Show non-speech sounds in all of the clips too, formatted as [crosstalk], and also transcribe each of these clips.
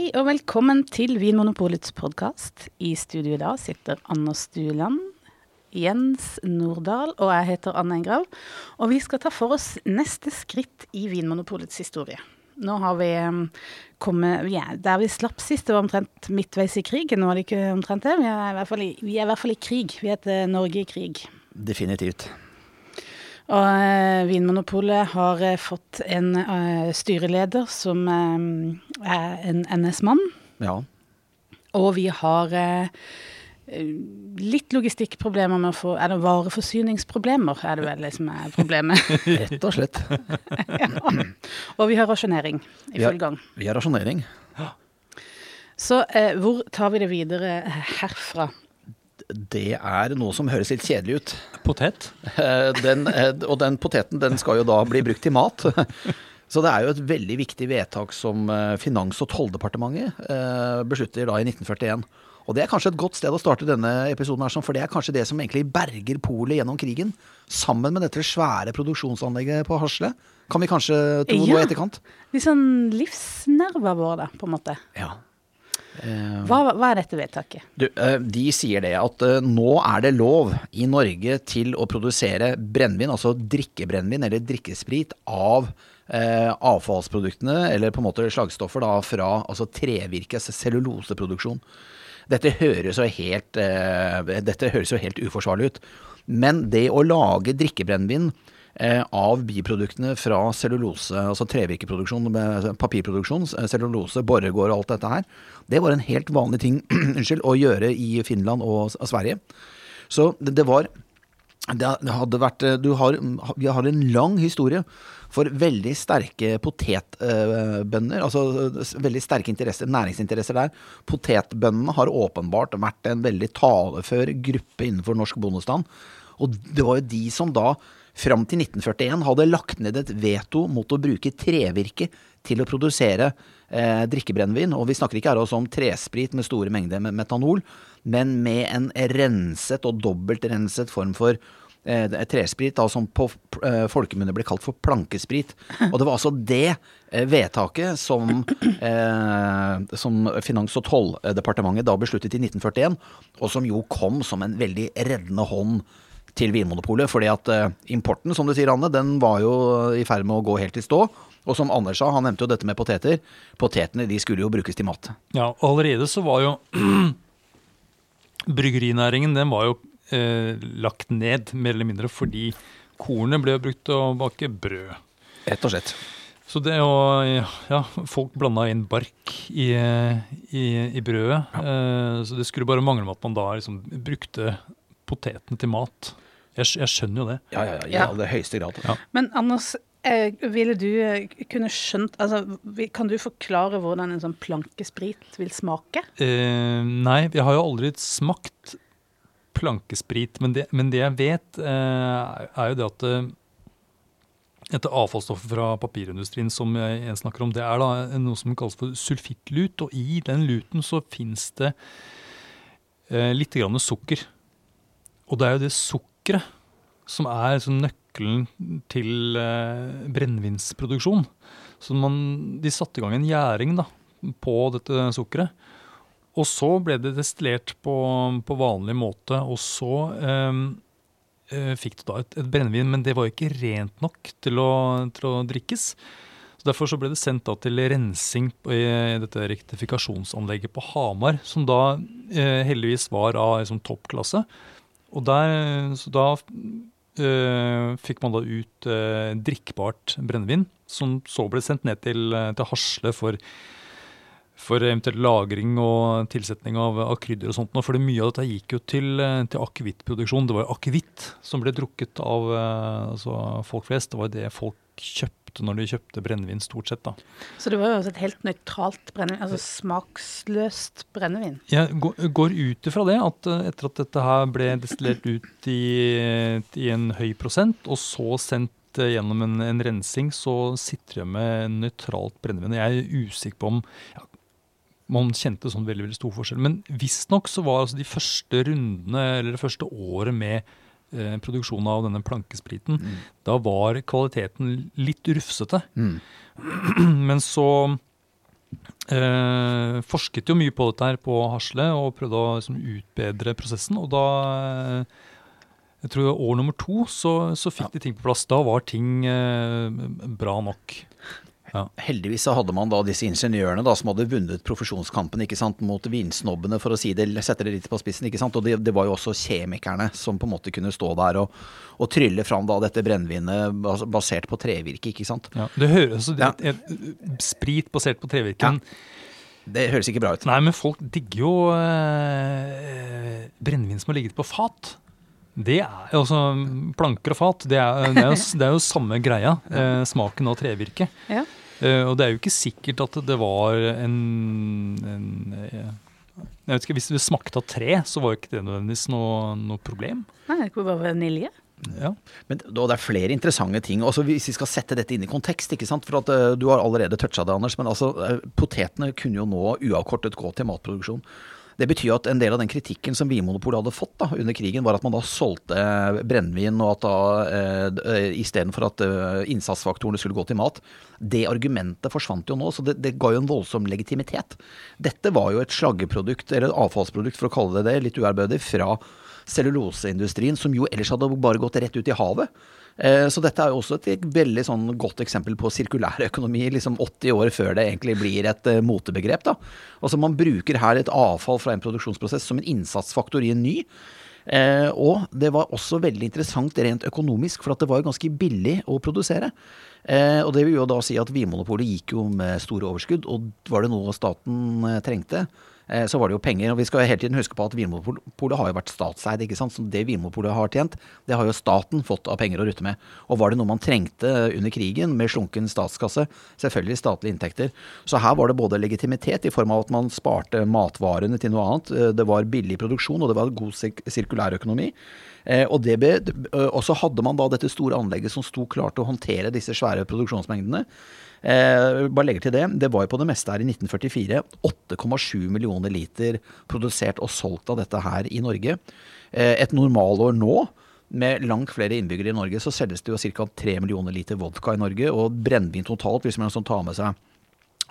Hei og velkommen til Vinmonopolets podkast. I studio i dag sitter Anna Stuland, Jens Nordahl og jeg heter Anne Engrav. Og vi skal ta for oss neste skritt i Vinmonopolets historie. Nå har vi um, kommet er, Der vi slapp sist, det var omtrent midtveis i krig. Nå er det ikke omtrent det. Vi er i, vi er i, hvert fall i krig. Vi heter Norge i krig. Definitivt. Og uh, Vinmonopolet har uh, fått en uh, styreleder som er en NS-mann. Ja. Og vi har litt logistikkproblemer med å få Er det vareforsyningsproblemer, er det vel det som er problemet? [laughs] Rett og slett. [laughs] ja. Og vi har rasjonering i full gang. Vi har rasjonering. Så hvor tar vi det videre herfra? Det er noe som høres litt kjedelig ut. Potet? Den, og den poteten den skal jo da bli brukt til mat. [laughs] Så det er jo et veldig viktig vedtak som Finans- og tolldepartementet beslutter da i 1941. Og det er kanskje et godt sted å starte denne episoden, her, for det er kanskje det som egentlig berger polet gjennom krigen. Sammen med dette svære produksjonsanlegget på Hasle. Kan vi kanskje tro ja. noe i etterkant? Litt sånn livsnerver våre, da, på en måte. Ja. Hva, hva, er dette vedtaket? Du, de sier det at nå er det lov i Norge til å produsere brennevin, altså drikkebrennevin eller drikkesprit, av eh, avfallsproduktene, eller på en måte slagstoffer da, fra altså trevirkes celluloseproduksjon. Dette høres, helt, eh, dette høres jo helt uforsvarlig ut. Men det å lage drikkebrennevin Eh, av biproduktene fra cellulose, altså trevirkeproduksjon, papirproduksjon, cellulose, Borregaard og alt dette her, det var en helt vanlig ting [clears throat] unnskyld, å gjøre i Finland og Sverige. Så det, var det hadde vært du har, Vi har en lang historie for veldig sterke potetbønder. Altså veldig sterke næringsinteresser der. Potetbøndene har åpenbart vært en veldig talefør gruppe innenfor norsk bondestand. Og det var jo de som da fram til 1941 hadde lagt ned et veto mot å bruke trevirke til å produsere eh, drikkebrennevin. Og vi snakker ikke her også om tresprit med store mengder med metanol, men med en renset og dobbeltrenset form for eh, tresprit, da, som på eh, folkemunne ble kalt for plankesprit. Og det var altså det eh, vedtaket som, eh, som Finans- og tolldepartementet da besluttet i 1941, og som jo kom som en veldig reddende hånd til Vinmonopolet. fordi at uh, importen, som du sier Anne, den var jo i ferd med å gå helt i stå. Og som Anders sa, han nevnte jo dette med poteter. Potetene de skulle jo brukes til mat. Ja, og allerede så var jo [clears throat] Bryggerinæringen den var jo eh, lagt ned, mer eller mindre, fordi kornet ble brukt til å bake brød. Rett og slett. Så det å Ja, folk blanda inn bark i, i, i brødet. Ja. Eh, så det skulle bare mangle med at man da liksom brukte potetene til mat. Jeg, jeg, skjønner jo det. Ja, ja, ja, i aller høyeste grad. Ja. Men Anders, eh, ville du eh, kunne skjønt altså, Kan du forklare hvordan en sånn plankesprit vil smake? Eh, nei, jeg har jo aldri smakt plankesprit. Men det, men det jeg vet, eh, er jo det at eh, dette avfallsstoffet fra papirindustrien som jeg snakker om, det er da noe som kalles for sulfittlut. Og i den luten så fins det eh, litt grann sukker. Og det er jo det sukkeret som er nøkkelen til eh, brennevinsproduksjon. Så man, de satte i gang en gjæring da, på dette sukkeret. Og så ble det destillert på, på vanlig måte, og så eh, eh fikk du da et, et, brennevin. Men det var ikke rent nok til å, til å drikkes. Så Derfor så ble det sendt til rensing i dette rektifikasjonsanlegget på Hamar, som da eh, heldigvis var av liksom, toppklasse. Og der, så da øh, fikk man da ut øh, drikkbart brennevin, som så ble sendt ned til, eh, til Hasle for, for eventuelt lagring og tilsetning av, av krydder og sånt. For mye av dette gikk jo til, til akevittproduksjon. Det var akevitt som ble drukket av altså folk flest. Det var det folk kjøpte kjøpte når de kjøpte brennevin, stort sett. da. Så det var jo også et helt nøytralt brennevin, altså smaksløst brennevin? Jeg går ut ifra det, at eh, etter at dette her ble destillert ut i, i en høy prosent, og så sendt eh, gjennom en, en rensing, så sitter jeg med nøytralt brennevin. Jeg er usikker på om ja, man kjente sånn veldig veldig stor forskjell. Men visstnok så var altså de første rundene, eller det første året med eh, produksjonen av denne plankespriten, mm. da var kvaliteten litt rufsete. Mm. [clears throat] Men så eh, forsket jo mye på dette her på Hasle og prøvde å liksom, utbedre prosessen. Og da eh, jeg tror år nummer to så, så fikk de ting på plass. Da var ting eh, bra nok. Ja. Heldigvis så hadde man da disse ingeniørene da, som hadde vunnet profesjonskampen ikke sant, mot vinsnobbene, for å si det, sette det litt på spissen. ikke sant, Og det, det, var jo også kjemikerne som på en måte kunne stå der og, og trylle fram da dette brennevinet basert på trevirke. ikke sant? Ja, det høres altså, ja. Sprit basert på trevirken. Ja. Det høres ikke bra ut. Nei, men folk digger jo eh, brennevin som har ligget på fat. Det er jo altså Planker og fat, det er, det er, jo, det er jo, samme greia. Eh, smaken av trevirke. Ja. Uh, og det er jo ikke sikkert at det var en, en jeg vet ikke, Hvis det smakte av tre, så var ikke det nødvendigvis noe, noe problem. Nei, det kunne bare vanilje. Ja. Men det er flere interessante ting. Også hvis vi skal sette dette inn i kontekst. ikke sant? For at uh, Du har allerede toucha det, Anders. Men altså, potetene kunne jo nå uavkortet gå til matproduksjon. Det betyr at en del av den kritikken som Vinmonopolet hadde fått da, under krigen, var at man da solgte brennevin, og at da eh, istedenfor at eh, innsatsfaktorene skulle gå til mat. Det argumentet forsvant jo nå, så det, det, ga jo en voldsom legitimitet. Dette var jo et slaggeprodukt, eller et avfallsprodukt for å kalle det det, litt uærbødig, fra celluloseindustrien, som jo ellers hadde bare gått rett ut i havet. Eh, så dette er jo også et veldig sånn godt eksempel på sirkulærøkonomi, liksom 80 år før det egentlig blir et uh, motebegrep. da. Altså Man bruker her et avfall fra en produksjonsprosess som en innsatsfaktor i en ny. Eh, og det var også veldig interessant rent økonomisk, for at det var jo ganske billig å produsere. Eh, og det vil jo da si at Vinmonopolet gikk jo med store overskudd, og var det noe staten eh, trengte, Eh, så var det jo penger. Og vi skal hele tiden huske på at Vinmonopolet har jo vært statseid. ikke sant? Så det Vinmonopolet har tjent, det har jo staten fått av penger å rutte med. Og var det noe man trengte under krigen, med slunken statskasse, selvfølgelig statlige inntekter. Så her var det både legitimitet i form av at man sparte matvarene til noe annet. Eh, det var billig produksjon, og det var god sirkulærøkonomi. Eh, og, og så hadde man da dette store anlegget som sto klart til å håndtere disse svære produksjonsmengdene. Eh, bare legger til det. Det var jo på det meste her i 1944 8,7 millioner liter produsert og solgt av dette her i Norge. Eh, et normalår nå med langt flere innbyggere i Norge, så selges det jo ca. 3 millioner liter vodka i Norge. Og brennevin totalt, hvis man tar med seg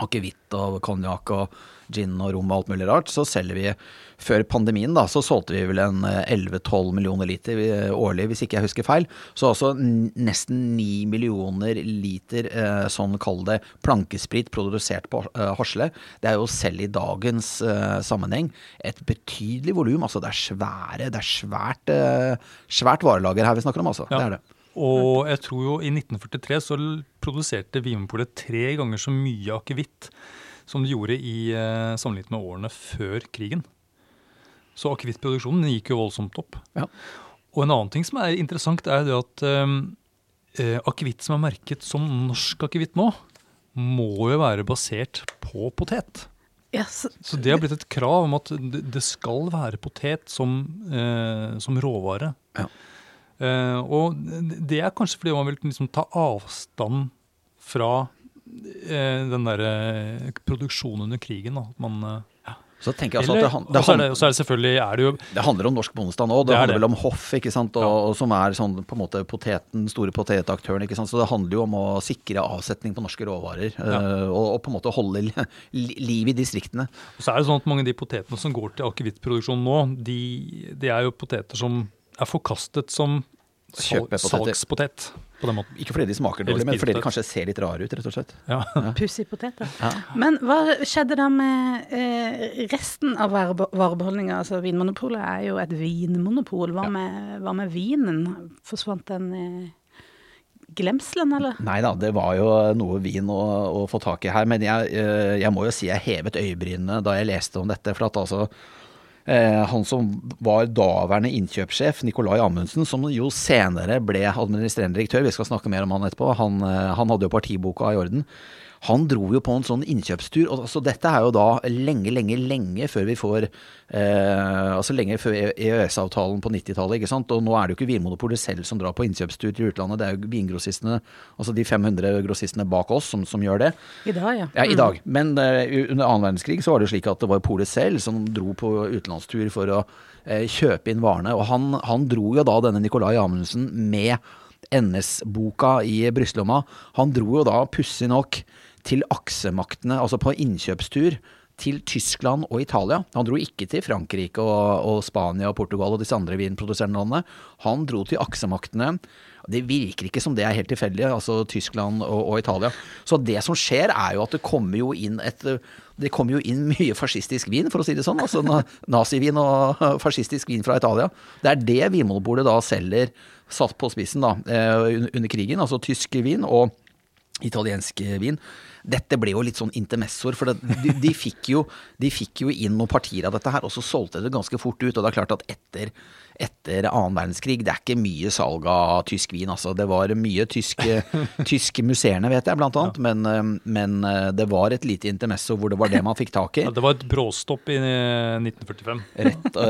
akevitt og konjakk og gin og rom og alt mulig rart, så selger vi Før pandemien da, så solgte vi vel en 11-12 eh, millioner liter eh, årlig, hvis ikke jeg husker feil. Så altså nesten 9 millioner liter eh, sånn kall det plankesprit produsert på Hasle. Det er jo selv i dagens sammenheng et betydelig volum. Altså det er svære, det er svært, svært varelager her vi snakker om, altså. Ja. Det er det. Og jeg tror jo i 1943 så produserte Vinmonopolet tre ganger så mye akevitt som de gjorde i eh, sammenlignet med årene før krigen. Så akevittproduksjonen gikk jo voldsomt opp. Ja. Og en annen ting som er interessant, er det at eh, eh, akevitt som er merket som norsk akevitt nå, må jo være basert på potet. Yes. Så det har blitt et krav om at det skal være potet som, eh, som råvare. Ja. Uh, og det er kanskje fordi man vil liksom ta avstand fra uh, den derre uh, produksjonen under krigen. Da. At man. Så tenker jeg altså Eller, at det, det, er det, så er det selvfølgelig er det, jo, det handler om norsk bondestand òg. Det, det handler vel om hoff, ikke sant? Og, ja. og som er sånn, på en måte poteten, store potetaktøren. ikke sant? Så det handler jo om å sikre avsetning på norske råvarer. Ja. og, og, på en måte holde liv i distriktene. Og så er det sånn at Mange av de potetene som går til akevittproduksjon nå, de, de er jo poteter som er forkastet som salgspotet. på den måten. Ikke fordi de smaker dårlig, men fordi de kanskje ser litt rare ut, rett og slett. Ja. ja. [laughs] Pussig potet, ja. Men hva skjedde da med eh, resten av varebeholdninga? Altså, Vinmonopolet er jo et vinmonopol. Hva, med, hva med vinen? Forsvant den eh, glemselen, eller? Nei da, det var jo noe vin å, å få tak i her. Men jeg, eh, jeg, må jo si jeg hevet øyebrynene da jeg leste om dette. For at altså Eh, han som var daværende innkjøpssjef, Nicolai Amundsen, som jo senere ble administrerende direktør, vi skal snakke mer om han etterpå, han, eh, han hadde jo partiboka i orden. Han dro jo på en sånn innkjøpstur. og altså, Dette er jo da lenge, lenge, lenge før vi får eh, Altså lenge før EØS-avtalen på 90-tallet. ikke sant? Og nå er det jo ikke Vinmonopolet selv som drar på innkjøpstur til utlandet, det er jo vingrossistene, altså de 500 grossistene bak oss, som, som gjør det. I dag, ja. Ja, i mm. dag. Men eh, under annen verdenskrig så var det slik at det var polet selv som dro på utenlandstur for å eh, kjøpe inn varene. Og han, han dro jo da denne Nicolai Amundsen med NS-boka i brystlomma. Han dro jo da, pussig nok, til aksemaktene, altså på innkjøpstur til Tyskland og Italia. Han dro ikke til Frankrike og, og Spania og Portugal og disse andre vinproduserende landene. Han dro til aksemaktene. Det virker ikke som det er helt tilfeldig, altså Tyskland og, og, Italia. Så det som skjer, er jo at det kommer jo inn et Det kommer jo inn [laughs] mye fascistisk vin, for å si det sånn. Altså nazivin og [laughs] fascistisk vin fra Italia. Det er det Vinmonopolet da selger, satt på spissen da, eh, under krigen. Altså tysk vin og italiensk vin dette ble jo litt sånn intermessoer, for det, de, de, fikk jo, de, fikk jo, inn noen partier av dette her, og så solgte det ganske fort ut. Og det er klart at etter, etter annen verdenskrig, det er ikke mye salg av tysk vin, altså. Det var mye tyske, [laughs] tyske museerne, vet jeg, blant annet. Ja. Men, eh, men, eh, det var et lite intermesso hvor det var det man fikk tak i. [laughs] Ja, det var et bråstopp i 1945. Rett, da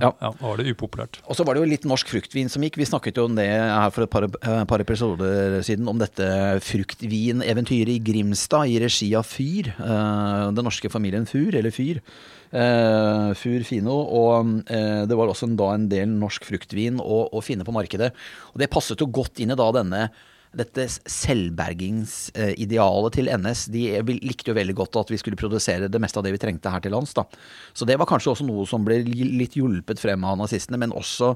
ja. ja. var det upopulært. Og så var det jo litt norsk fruktvin som gikk. Vi snakket jo om det her for et par, par episoder siden, om dette fruktvineventyret i Grimstad i regi av Fyr. Den norske familien Fur, eller Fyr. Uh, Fur Fino. Og uh, det var også da en del norsk fruktvin å, å, finne på markedet. Og det passet jo godt inn i da denne dette selvbergingsidealet til NS. De likte jo veldig godt at vi skulle produsere det meste av det vi trengte her til lands. Da. Så det var kanskje også noe som ble litt hjulpet frem av nazistene. Men også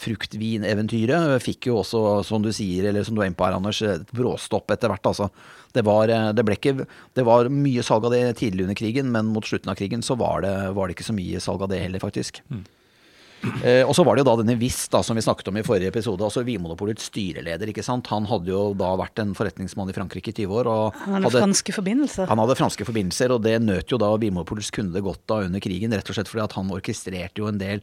fruktvineventyret fikk jo også, som du sier, eller som du er inne på her, Anders, et bråstopp etter hvert. altså. Det var, det, ikke, det var, mye salg av det tidlig under krigen, men mot slutten av krigen så var det, var det ikke så mye salg av det heller, faktisk. Mm. Eh, og så var det jo da denne Wiss da, som vi snakket om i forrige episode, altså Vinmonopolets styreleder. ikke sant? Han hadde jo da vært en forretningsmann i Frankrike i 20 år. og Han hadde, hadde franske forbindelser. Han hadde franske forbindelser, og det nøt jo da Vinmonopolets kunde godt av under krigen. Rett og slett fordi at han orkestrerte jo en del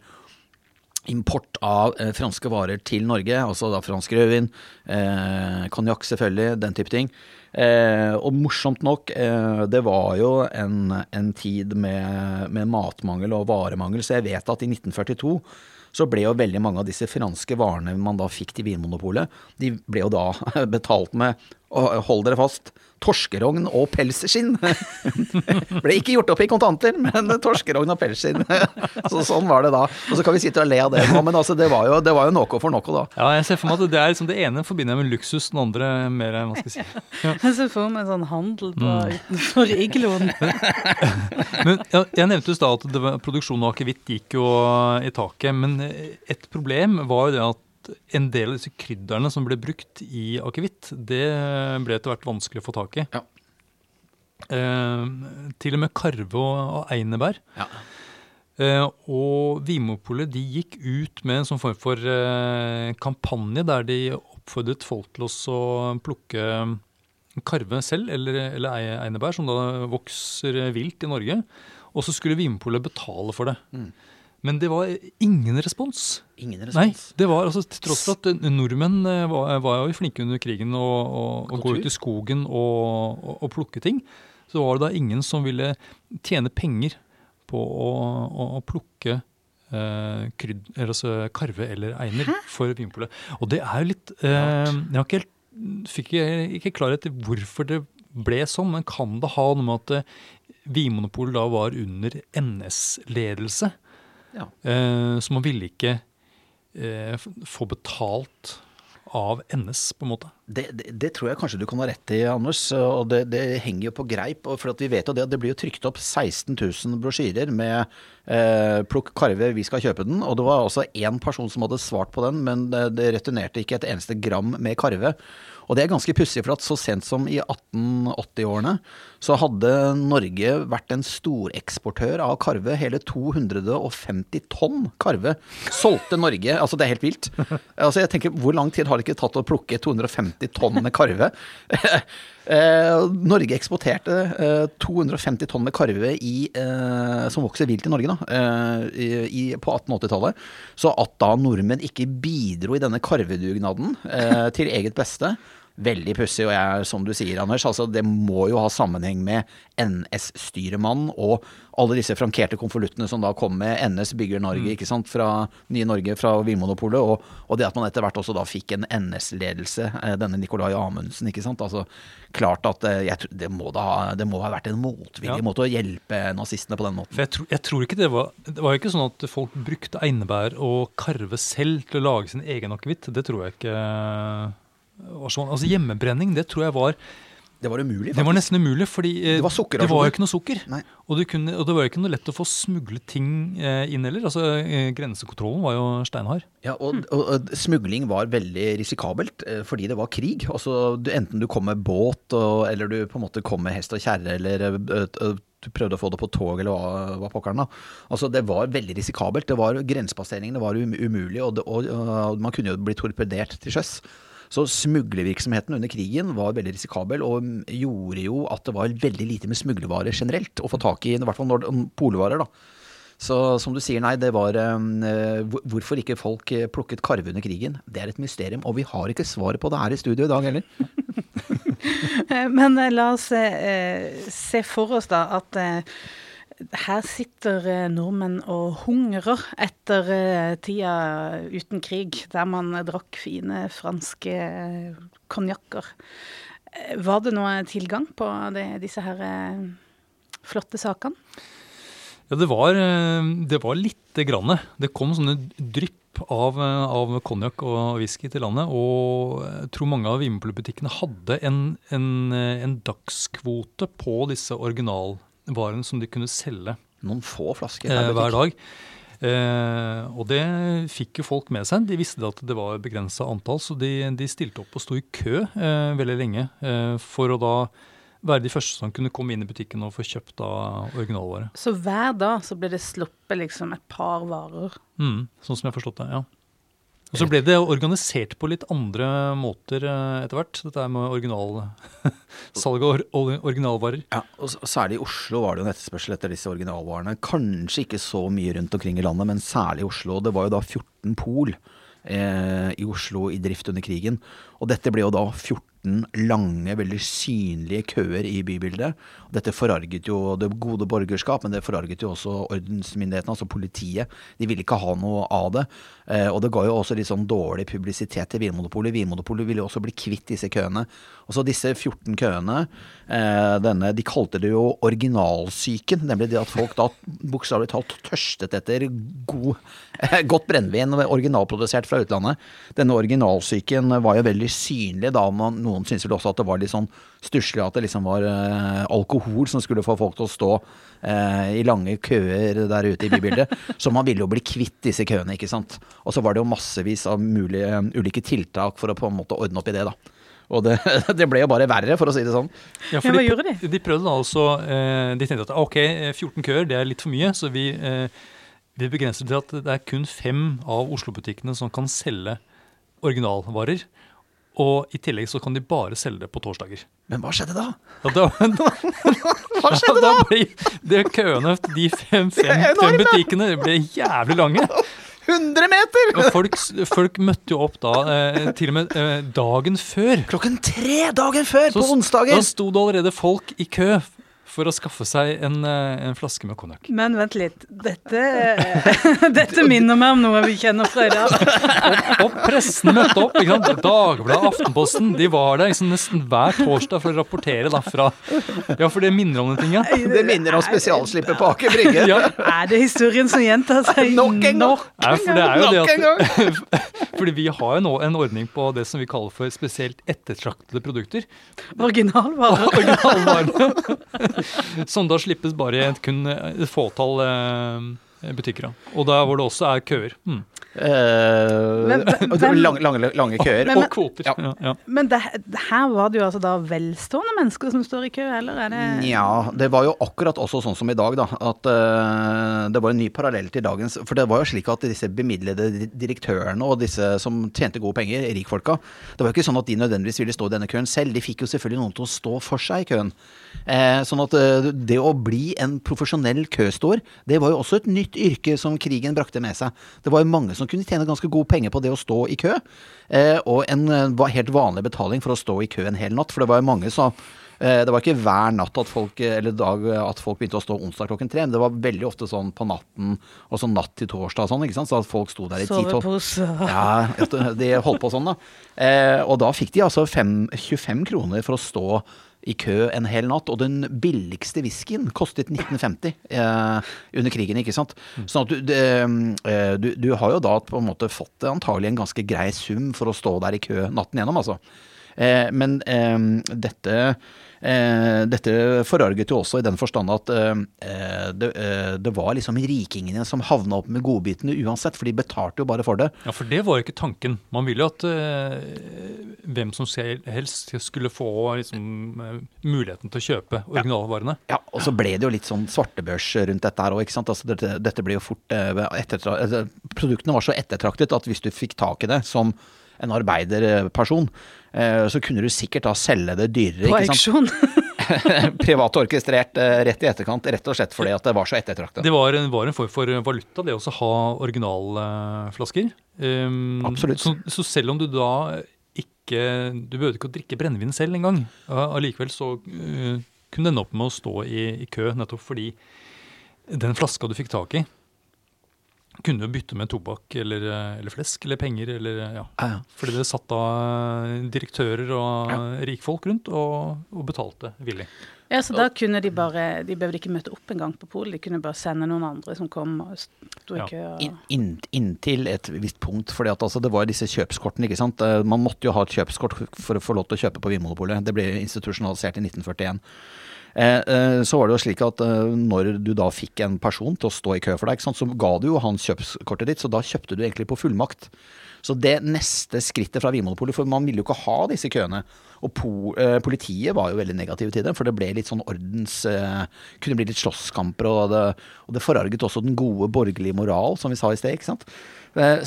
import av eh, franske varer til Norge. Altså da fransk rødvin, eh, konjakk selvfølgelig, den type ting. Eh, og morsomt nok, eh, det var jo en, en tid med, med, matmangel og varemangel, så jeg vet at i 1942 så ble jo veldig mange av disse franske varene man da fikk til Vinmonopolet, de ble jo da [laughs] betalt med, hold dere fast, torskerogn og pelsskinn. [laughs] Ble ikke gjort opp i kontanter, men torskerogn og pelsskinn. [laughs] Så sånn var det da. Og så kan vi sitte og le av det nå, men altså, det var jo, det var jo noe for noe da. Ja, jeg ser for meg at det er liksom det ene forbinder jeg med luksus, den andre mer, hva skal jeg si. [laughs] Ja. Jeg ser for meg en sånn handel på, mm. utenfor igloen. men ja, jeg nevnte jo at var, produksjonen av akevitt gikk jo i taket, men et problem var jo det at en del av disse krydderne som ble brukt i akevitt, det ble etter hvert vanskelig å få tak i. Ja. Eh, til og med karve og, og einebær. Ja. Eh, og Vinmonopolet de gikk ut med en sånn form for eh, kampanje der de oppfordret folk til å plukke karve selv, eller, eller einebær, som da vokser vilt i Norge. Og så skulle Vinmonopolet betale for det. Mm. Men det var ingen respons. Ingen respons? Nei, det var altså Til tross for at eh, nordmenn eh, var, var jo flinke under krigen og gå ut i skogen og, og, og, plukke ting, så var det da ingen som ville tjene penger på å, å, å plukke eh, krydd, altså karve eller einer Hæ? for Vinpolet. Og det er jo litt eh, Jeg har ikke helt, fikk ikke klarhet i hvorfor det ble sånn, men kan det ha noe med at eh, Vinmonopolet da var under NS-ledelse? Ja. Eh, så man ville ikke eh, få betalt av NS, på en måte. Det, det, det, tror jeg kanskje du kan ha rett i, Anders. og Det, det henger jo på greip. For vi vet jo det at det blir jo trykt opp 16 000 brosjyrer med eh, 'plukk karve, vi skal kjøpe den'. Og det var også én person som hadde svart på den, men det, det returnerte ikke et eneste gram med karve. Og det er ganske pussig, for at så sent som i 1880-årene så hadde Norge vært en storeksportør av karve. Hele 250 tonn karve solgte Norge. Altså, det er helt vilt. Altså, jeg tenker, Hvor lang tid har det ikke tatt å plukke 250 tonn med karve? [laughs] Eh, Norge eksporterte eh, 250 tonn med karve i, eh, som vokser vilt i Norge da, eh, i, på 1880-tallet. Så at da nordmenn ikke bidro i denne karvedugnaden eh, til eget beste veldig pussig. Og jeg, som du sier, Anders, altså det må jo ha sammenheng med NS-styremannen og alle disse frankerte konvoluttene som da kom med NS bygger Norge, mm. ikke sant, fra Nye Norge, fra Vinmonopolet, og, og, det at man etter hvert også da fikk en NS-ledelse, eh, denne Nicolai Amundsen, ikke sant. Altså klart at eh, jeg, det, må da, det må ha vært en motvillig ja. måte å hjelpe nazistene på den måten. Jeg tro, jeg, tror, ikke det var Det var jo ikke sånn at folk brukte einebær og karve selv til å lage sin egen akevitt. Det tror jeg ikke sånn. Altså Hjemmebrenning det tror jeg var Det var umulig, Det var nesten umulig, fordi eh, Det var sukkerrasjoner. var jo ikke noe sukker. Og, du kunne, og det var jo ikke noe lett å få smuglet ting eh, inn heller. Altså, eh, grensekontrollen var jo steinhard. Ja, og, og, og smugling var veldig risikabelt fordi det var krig. Altså, du, enten du kom med båt, eller du på en måte kom med hest og kjerre, eller du prøvde å få det på tog, eller hva, hva pokkeren da. Altså, det var veldig risikabelt. Det var Grensepasseringene var um, umulig, og, det, og man kunne jo bli torpedert til sjøs. Så smuglervirksomheten under krigen var veldig risikabel, og gjorde jo at det var veldig lite med smuglervarer generelt å få tak i, i hvert fall når, polvarer. da. Så som du sier, nei, det var eh, Hvorfor ikke folk eh, plukket karve under krigen, det er et mysterium. Og vi har ikke svaret på det her i studio i dag heller. [laughs] Eh, Men la oss eh, se for oss da at eh, her sitter eh, nordmenn og hungrer etter eh, tida uten krig, der man drakk fine franske eh, konjakker. Var det noe tilgang på det, disse her flotte sakene? Ja, det var, det var lite grann. Det kom sånne drypp av, av konjakk og whisky til landet. Og jeg tror mange av vinmonopolbutikkene hadde en, en, en dagskvote på disse originalvarene som de kunne selge Noen få flasker eh, hver dag. Eh, og det fikk jo folk med seg. De visste at det var begrensa antall, så de, de stilte opp og sto i kø eh, veldig lenge eh, for å da være de første som kunne komme inn i butikken og få kjøpt da originalvare. Så hver dag så ble det sluppet liksom et par varer. Mm, sånn som jeg har forstått det, ja. Og så ble det organisert på litt andre måter eh, etter hvert, dette med original, [laughs] salg av or, or, originalvarer. Ja, og Særlig i Oslo var det jo en etterspørsel etter disse originalvarene. Kanskje ikke så mye rundt omkring i landet, men særlig i Oslo. Det var jo da 14 pol eh, i Oslo i drift under krigen. Og dette ble jo da 14 lange, veldig synlige køer i bybildet. Dette forarget jo det gode borgerskap, men det forarget jo også ordensmyndighetene, altså politiet. De ville ikke ha noe av det. Eh, og det ga jo også litt sånn dårlig publisitet til Vinmonopolet. Vinmonopolet ville jo også bli kvitt disse køene. Og så disse 14 køene, eh, denne, de kalte det jo originalsyken. Nemlig det at folk da bokstavelig talt tørstet etter god, [laughs] godt brennevin originalprodusert fra utlandet. Denne originalsyken var jo veldig synlig da. Man, noen syntes vel også at det var litt sånn stusslig at det liksom var eh, alkohol som skulle få folk til å stå eh, i lange køer der ute i bybildet. [laughs] Så man ville jo bli kvitt disse køene, ikke sant. Og så var det jo massevis av mulige, ulike tiltak for å på en måte ordne opp i det, da. Og det, [laughs] det ble jo bare verre, for å si det sånn. Ja, hva gjorde de? De prøvde da altså eh, De tenkte at ok, eh, 14 køer det er litt for mye, så vi, eh, vi begrenser det til at det er kun fem av Oslo-butikkene som kan selge originalvarer. Og i tillegg så kan de bare selge det på torsdager. Men hva skjedde da? Ja, da, [laughs] Hva skjedde da? da ble det køene, de fem, fem, fem butikkene, ble jævlig lange. 100 meter! Og folk, folk møtte jo opp da, eh, til og med eh, dagen før. Klokken tre dagen før, på onsdagen. onsdager! Da sto det allerede folk i kø for å skaffe seg en, eh, en flaske med konjakk. Men vent litt. Dette, [laughs] dette minner meg om noe vi kjenner fra i dag. Og, og pressen møtte opp. ikke sant? Dagbladet, Aftenposten, de var der liksom nesten hver torsdag for å rapportere da fra Ja, for det minner om den tinga. Det minner om spesialslippet på Aker Brygge. Ja, Er det historien som gjentar seg Nok en gang. Nei, for det er jo Nok det at [laughs] Fordi vi har jo nå en ordning på det som vi kaller for spesielt ettertraktede produkter. originalvarer? [laughs] Originalvarene. Som da slippes bare et kun fåtall eh, butikker. Og der hvor det også er køer. Mm. Uh, Men- [laughs] og det var men- lange, lange, lange køer. Men- Og og, kvoter. Ja. Ja, ja. Men det, her var det jo altså da velstående mennesker som står i kø, eller er det ja, det var jo akkurat også sånn som i dag, da. At uh, det var en ny parallell til dagens For det var jo slik at disse bemidlede direktørene og disse som tjente gode penger, rikfolka, det var jo ikke sånn at de nødvendigvis ville stå i denne køen selv. De fikk jo selvfølgelig noen til å stå for seg i køen. Uh, sånn at eh, det å bli en profesjonell køstår, det var jo også et nytt yrke som krigen brakte med seg. Det var jo mange som kunne tjene ganske gode penger på det å stå i kø. Eh, og en eh, helt vanlig betaling for å stå i kø en hel natt. For det var jo mange som eh, Det var ikke hver natt at folk, eller dag at folk begynte å stå onsdag klokken tre. Men det var veldig ofte sånn på natten, og sånn natt til torsdag og sånn. ikke sant? Så at folk sto der i Sovepose ja, de holdt på sånn, da. Eh, og da fikk de altså fem, 25 kroner for å stå i kø en hel natt. Og den billigste whiskyen kostet 1950 eh, under krigen, ikke sant. Sånn at du, det, eh, du, du har jo da på en måte fått antagelig en ganske grei sum for å stå der i kø natten gjennom, altså. Eh, men dette eh, dette forarget jo også i den forstand at eh, det, det var liksom rikingene som havna opp med godbitene uansett, for de betalte jo bare for det. Ja, for det var jo ikke tanken. Man ville jo at hvem som helst skulle få liksom, muligheten til å kjøpe originalvarene. Ja, og så ble det jo litt sånn svartebørs rundt dette her òg, ikke sant. Altså, dette, dette ble jo fort altså, Produktene var så ettertraktet at hvis du fikk tak i det som en arbeiderperson, så kunne du sikkert da selge det dyrere, På ikke sant. auksjon. [laughs] Privat orkestrert eh, rett i etterkant, rett og slett fordi at det var så ettertraktet. Det var en, var en form for valuta, det å ha originalflasker. Um, Absolutt. Så, så selv om du da ikke Du behøvde ikke å drikke brennevin selv engang. Allikevel så uh, kunne ende opp med å stå i, i kø, nettopp fordi den flaska du fikk tak i, kunne jo bytte med tobakk eller, uh, eller flesk eller penger eller ja. Ja, ja. Fordi det satt da direktører og rikfolk rundt og, og betalte villig. Ja, så da kunne de bare De behøvde ikke møte opp engang på polet, de kunne bare sende noen andre som kom og sto i Ja. kø. Og... In, in, inntil et visst punkt, for altså, det var disse kjøpskortene, ikke sant. Eh, Man måtte jo ha et kjøpskort for å få lov til å kjøpe på Vinmonopolet. Det ble institusjonalisert i 1941. Eh, eh, så var det jo slik at eh, når du da fikk en person til å stå i kø for deg, så ga du jo han kjøpskortet ditt, så da kjøpte du egentlig på fullmakt. Så det neste skrittet fra Vinmonopolet, for man ville jo ikke ha disse køene. Og po, politiet var jo veldig negative til det, for det ble litt sånn ordens... Kunne bli litt slåsskamper, og det, og det forarget også den gode borgerlige moral, som vi sa i sted, ikke sant.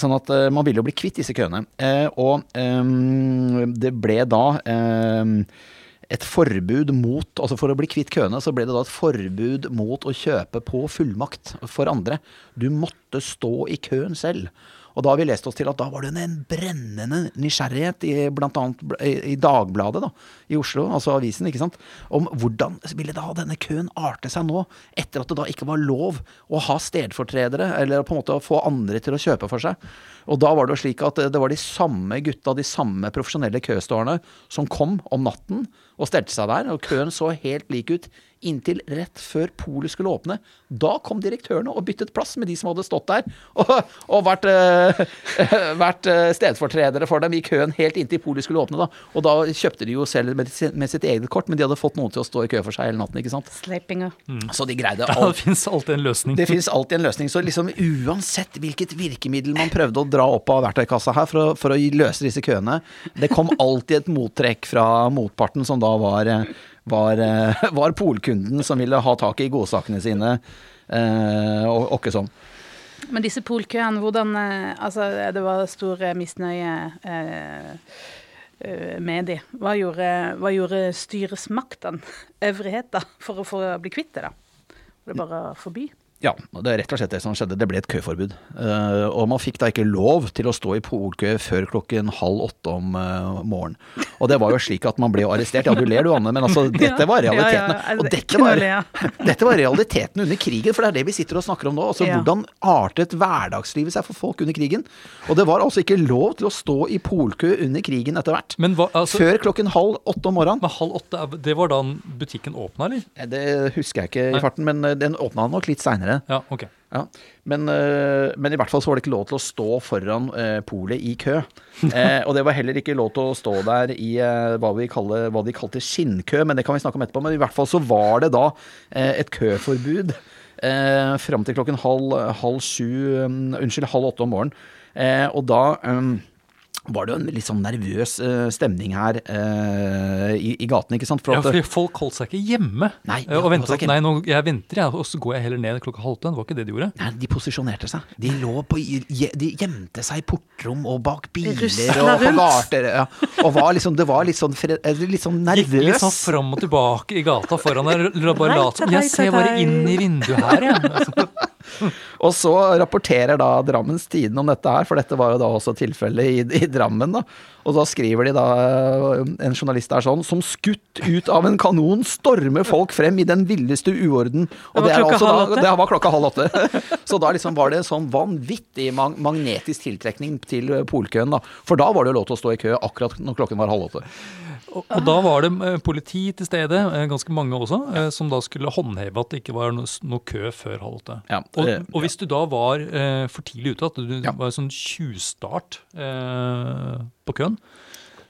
Sånn at man ville jo bli kvitt disse køene. Og eh, det ble da eh, et forbud mot, altså For å bli kvitt køene, så ble det da et forbud mot å kjøpe på fullmakt for andre. Du måtte stå i køen selv. Og da har vi lest oss til at da var det en brennende nysgjerrighet i i, i Dagbladet da, i Oslo, altså avisen, ikke sant, om hvordan ville da denne køen arte seg nå, etter at det da ikke var lov å ha stedfortredere, eller på en måte å få andre til å kjøpe for seg. Og da var det jo slik at det var de samme gutta, de samme profesjonelle køståerne, som kom om natten og stelte seg der, og køen så helt lik ut inntil rett før polet skulle åpne. Da kom direktørene og byttet plass med de som hadde stått der [laughs] og, og vært, øh, [laughs] vært eh, stedfortredere for dem i køen helt inntil polet skulle åpne. Da. Og da kjøpte de jo selv med, med sitt eget kort, men de hadde fått noen til å stå i kø for seg hele natten. ikke sant? Sleipinger. Så de greide [laughs] Ja, alt. det fins alltid en løsning. Det finnes alltid en løsning. Så liksom uansett hvilket virkemiddel man prøvde å dra opp av verktøykassa her for å, for å løse disse køene, det kom alltid et mottrekk fra motparten, som da var, eh, var, eh, [laughs] var polkunden som ville ha tak i godsakene sine. Eh, og åkke sånn. Men disse polkøene, hvordan Altså, det var stor misnøye eh, med de. Hva gjorde, hva gjorde styresmaktene, øvrighet, da, for å få bli kvitt det, da? Var det bare å forby? Ja, det er rett og slett det som skjedde. Det ble et køforbud. Uh, og man fikk da ikke lov til å stå i polkø før klokken halv åtte om uh, morgenen. Og det var jo slik at man ble jo arrestert. Ja, du ler du, Anne, men altså, [laughs] dette var realiteten. Og er dette var, [laughs] dette var realiteten under krigen, for det er det vi sitter og snakker om nå. Altså hvordan artet hverdagslivet seg for folk under krigen. Og det var altså ikke lov til å stå i polkø under krigen etter hvert. Hva, altså, Før klokken halv åtte om morgenen. men halv åtte, det var da butikken åpna, eller? Eh, Det husker jeg ikke i farten, men eh, den åpna nok litt seinere. Ja, ok. Ja, men, øh, men i hvert fall så var det ikke lov til å stå foran øh, polet i kø. [laughs] Eh, og det var heller ikke lov til å stå der i øh, hva, vi kaller, hva de kalte skinnkø, men det kan vi snakke om etterpå. Men i hvert fall så var det da eh, et køforbud eh, fram til klokken halv, halv sju um, Unnskyld, halv åtte om morgenen. Eh, og da um, var det jo en litt sånn nervøs uh, stemning her uh, i, i gaten, ikke sant? For Ja, for fordi folk holdt seg ikke hjemme. Nei, ja, og ventet at ikke nei, nå, jeg venter, jeg, og så går jeg heller ned klokka halv. Det var ikke det de gjorde. Nei, de posisjonerte seg. De lå på De gjemte seg i portrom og bak biler og på gater. Ja. Og var liksom, det var litt sånn, eh, litt sånn Gikk litt sånn fram og tilbake i gata foran der. Bare lat som Jeg ser bare inn i vinduet her, jeg. [laughs] Altså, [laughs] Og så rapporterer da Drammens Tidende om dette her, for dette var jo da også tilfellet i, i Drammen. da. Og da skriver de da, en journalist der sånn, som skutt ut av en kanon stormer folk frem i den villeste uorden. Og Det var det, er klokka altså da, det var klokka halv åtte. [laughs] Så da liksom var det en sånn vanvittig mag magnetisk tiltrekning til polkøen. da. For da var det jo lov til å stå i kø akkurat når klokken var halv åtte. Og, og da var det eh, politi til stede, eh, ganske mange også, ja. som da skulle håndheve at det ikke var noe, noe kø før halv åtte. Ja, Og, eh, og hvis du da var eh, for tidlig ute, at du Ja. var sånn tjuvstart eh, på køen,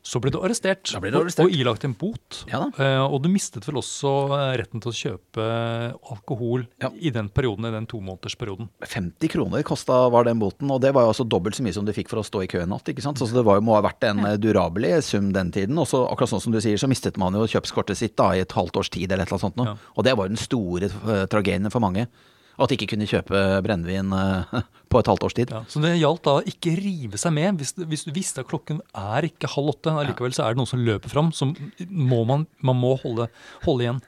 Så ble du arrestert, ble du arrestert. Og, og ilagt en bot. Ja da. Eh, og du mistet vel også eh, retten til å kjøpe alkohol Ja. i den perioden, i den tomånedersperioden. 50 kroner kosta var den boten, og det var jo altså dobbelt så mye som du fikk for å stå i kø en natt. ikke sant? Så det var jo, må ha vært en eh, durabelig sum den tiden. Og så akkurat sånn som du sier, så mistet man jo kjøpskortet sitt da i et halvt års tid eller et eller annet sånt noe. Ja. Og det var jo den store tragedien for mange. At de ikke kunne kjøpe brennevin eh, [laughs] på et halvt års tid. Ja, så det gjaldt da å ikke rive seg med. Hvis, hvis du visste at klokken er ikke halv åtte, allikevel så er det noen som løper fram, så må man, man må holde, holde igjen.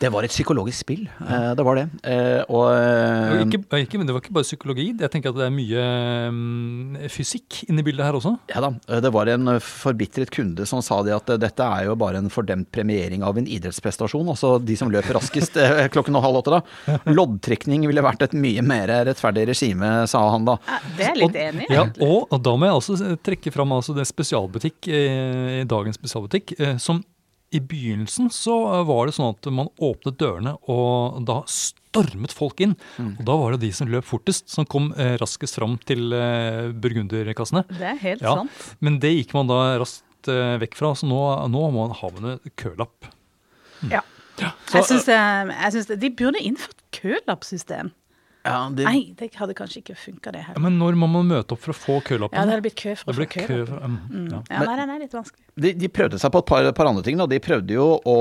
Det var et psykologisk spill. Ja. Det var det. Eh, Og, eh, Og ikke, ikke, men det var ikke bare psykologi. Jeg tenker at det er mye mm, fysikk inne i bildet her også. Ja da, det var en eh, forbitret kunde som sa det at eh, dette er jo bare en fordemt premiering av en idrettsprestasjon. Altså de som løper raskest [laughs] klokken klokken halv åtte, da. Loddtrekning ville vært et mye mer rettferdig regime, sa han da. Ja, det er jeg litt enig i. Ja, og, og da må jeg også trekke fram altså det spesialbutikk, eh, dagens spesialbutikk, eh, som i begynnelsen så var det sånn at man åpnet dørene, og da stormet folk inn. Og da var det de som løp fortest, som kom eh, raskest fram til eh, burgunderkassene. Det er helt Ja, sant. Men det gikk man da raskt eh, vekk fra, så nå, nå må man ha med kølapp. kølapp. Ja. Så, Jeg syns, det, jeg syns det, de burde innført kølappsystem. Ja, det, Nei, det hadde kanskje ikke funka, det Ja, men når må man møte opp for å få kølappen? Ja, det hadde blitt kø for å få kø. for- mm, Mm. ja. Ja, nei, nei, litt vanskelig. de, de prøvde seg på et par, par andre ting. Da. De prøvde jo å,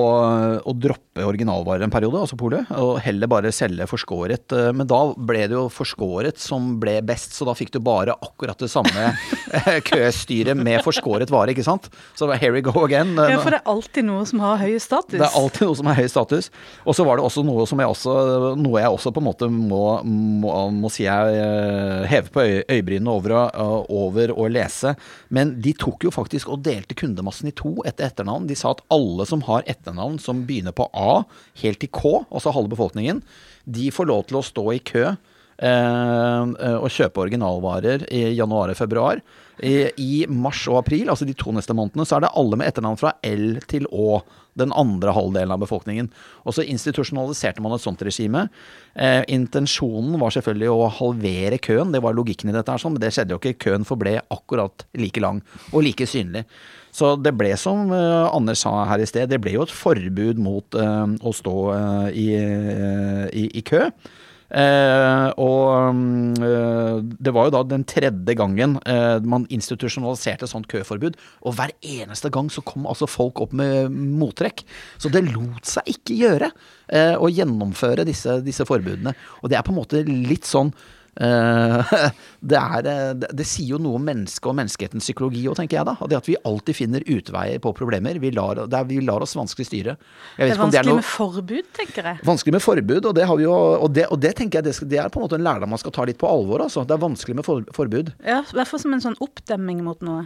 å droppe originalvarer en periode, altså polet, og heller bare selge forskåret. eh, Men da ble det jo forskåret som ble best, så da fikk du bare akkurat det samme [laughs] eh, køstyret med forskåret vare, ikke sant? Så here we go again. Ja, for det er alltid noe som har høy status. Det er alltid noe som har høy status. Og så var det også noe som jeg også, noe jeg også på en måte må, må, må si jeg heve hever på øy, øyebrynene over, over å lese. Men de tok jo faktisk og delte kundemassen i to etter etternavn. De sa at alle som har etternavn som begynner på A helt til K, altså halve befolkningen, de får lov til å stå i kø eh, eh, kjøpe originalvarer i januar og februar. I, mars og april, altså de to neste månedene, så er det alle med etternavn fra L til Å. Den andre halvdelen av befolkningen. Og så institusjonaliserte man et sånt regime. Eh, intensjonen var selvfølgelig å halvere køen, det var logikken i dette, her, sånn, men det skjedde jo ikke. Køen forble akkurat like lang og like synlig. Så det ble som Anders sa her i sted, det ble jo et forbud mot å stå i, i, i kø. Eh, og mm, eh, det var jo da den tredje gangen eh, man institusjonaliserte sånt køforbud. Og hver eneste gang så kom altså folk opp med mottrekk. Så det lot seg ikke gjøre å gjennomføre disse, disse forbudene. Og det er på en måte litt sånn [laughs] det, er, eh, det, sier jo noe om mennesket og menneskehetens psykologi òg, tenker jeg da. Det at vi alltid finner utveier på problemer. Vi lar, er, vi lar oss vanskelig styre. Det er vanskelig om det er noe med forbud, tenker jeg. Vanskelig med forbud, og det, har vi jo, og det, og det tenker jeg det, skal, det er på en måte en lærdom man skal ta litt på alvor. Altså. Det er vanskelig med for, forbud. Ja, I hvert fall som en sånn oppdemming mot noe.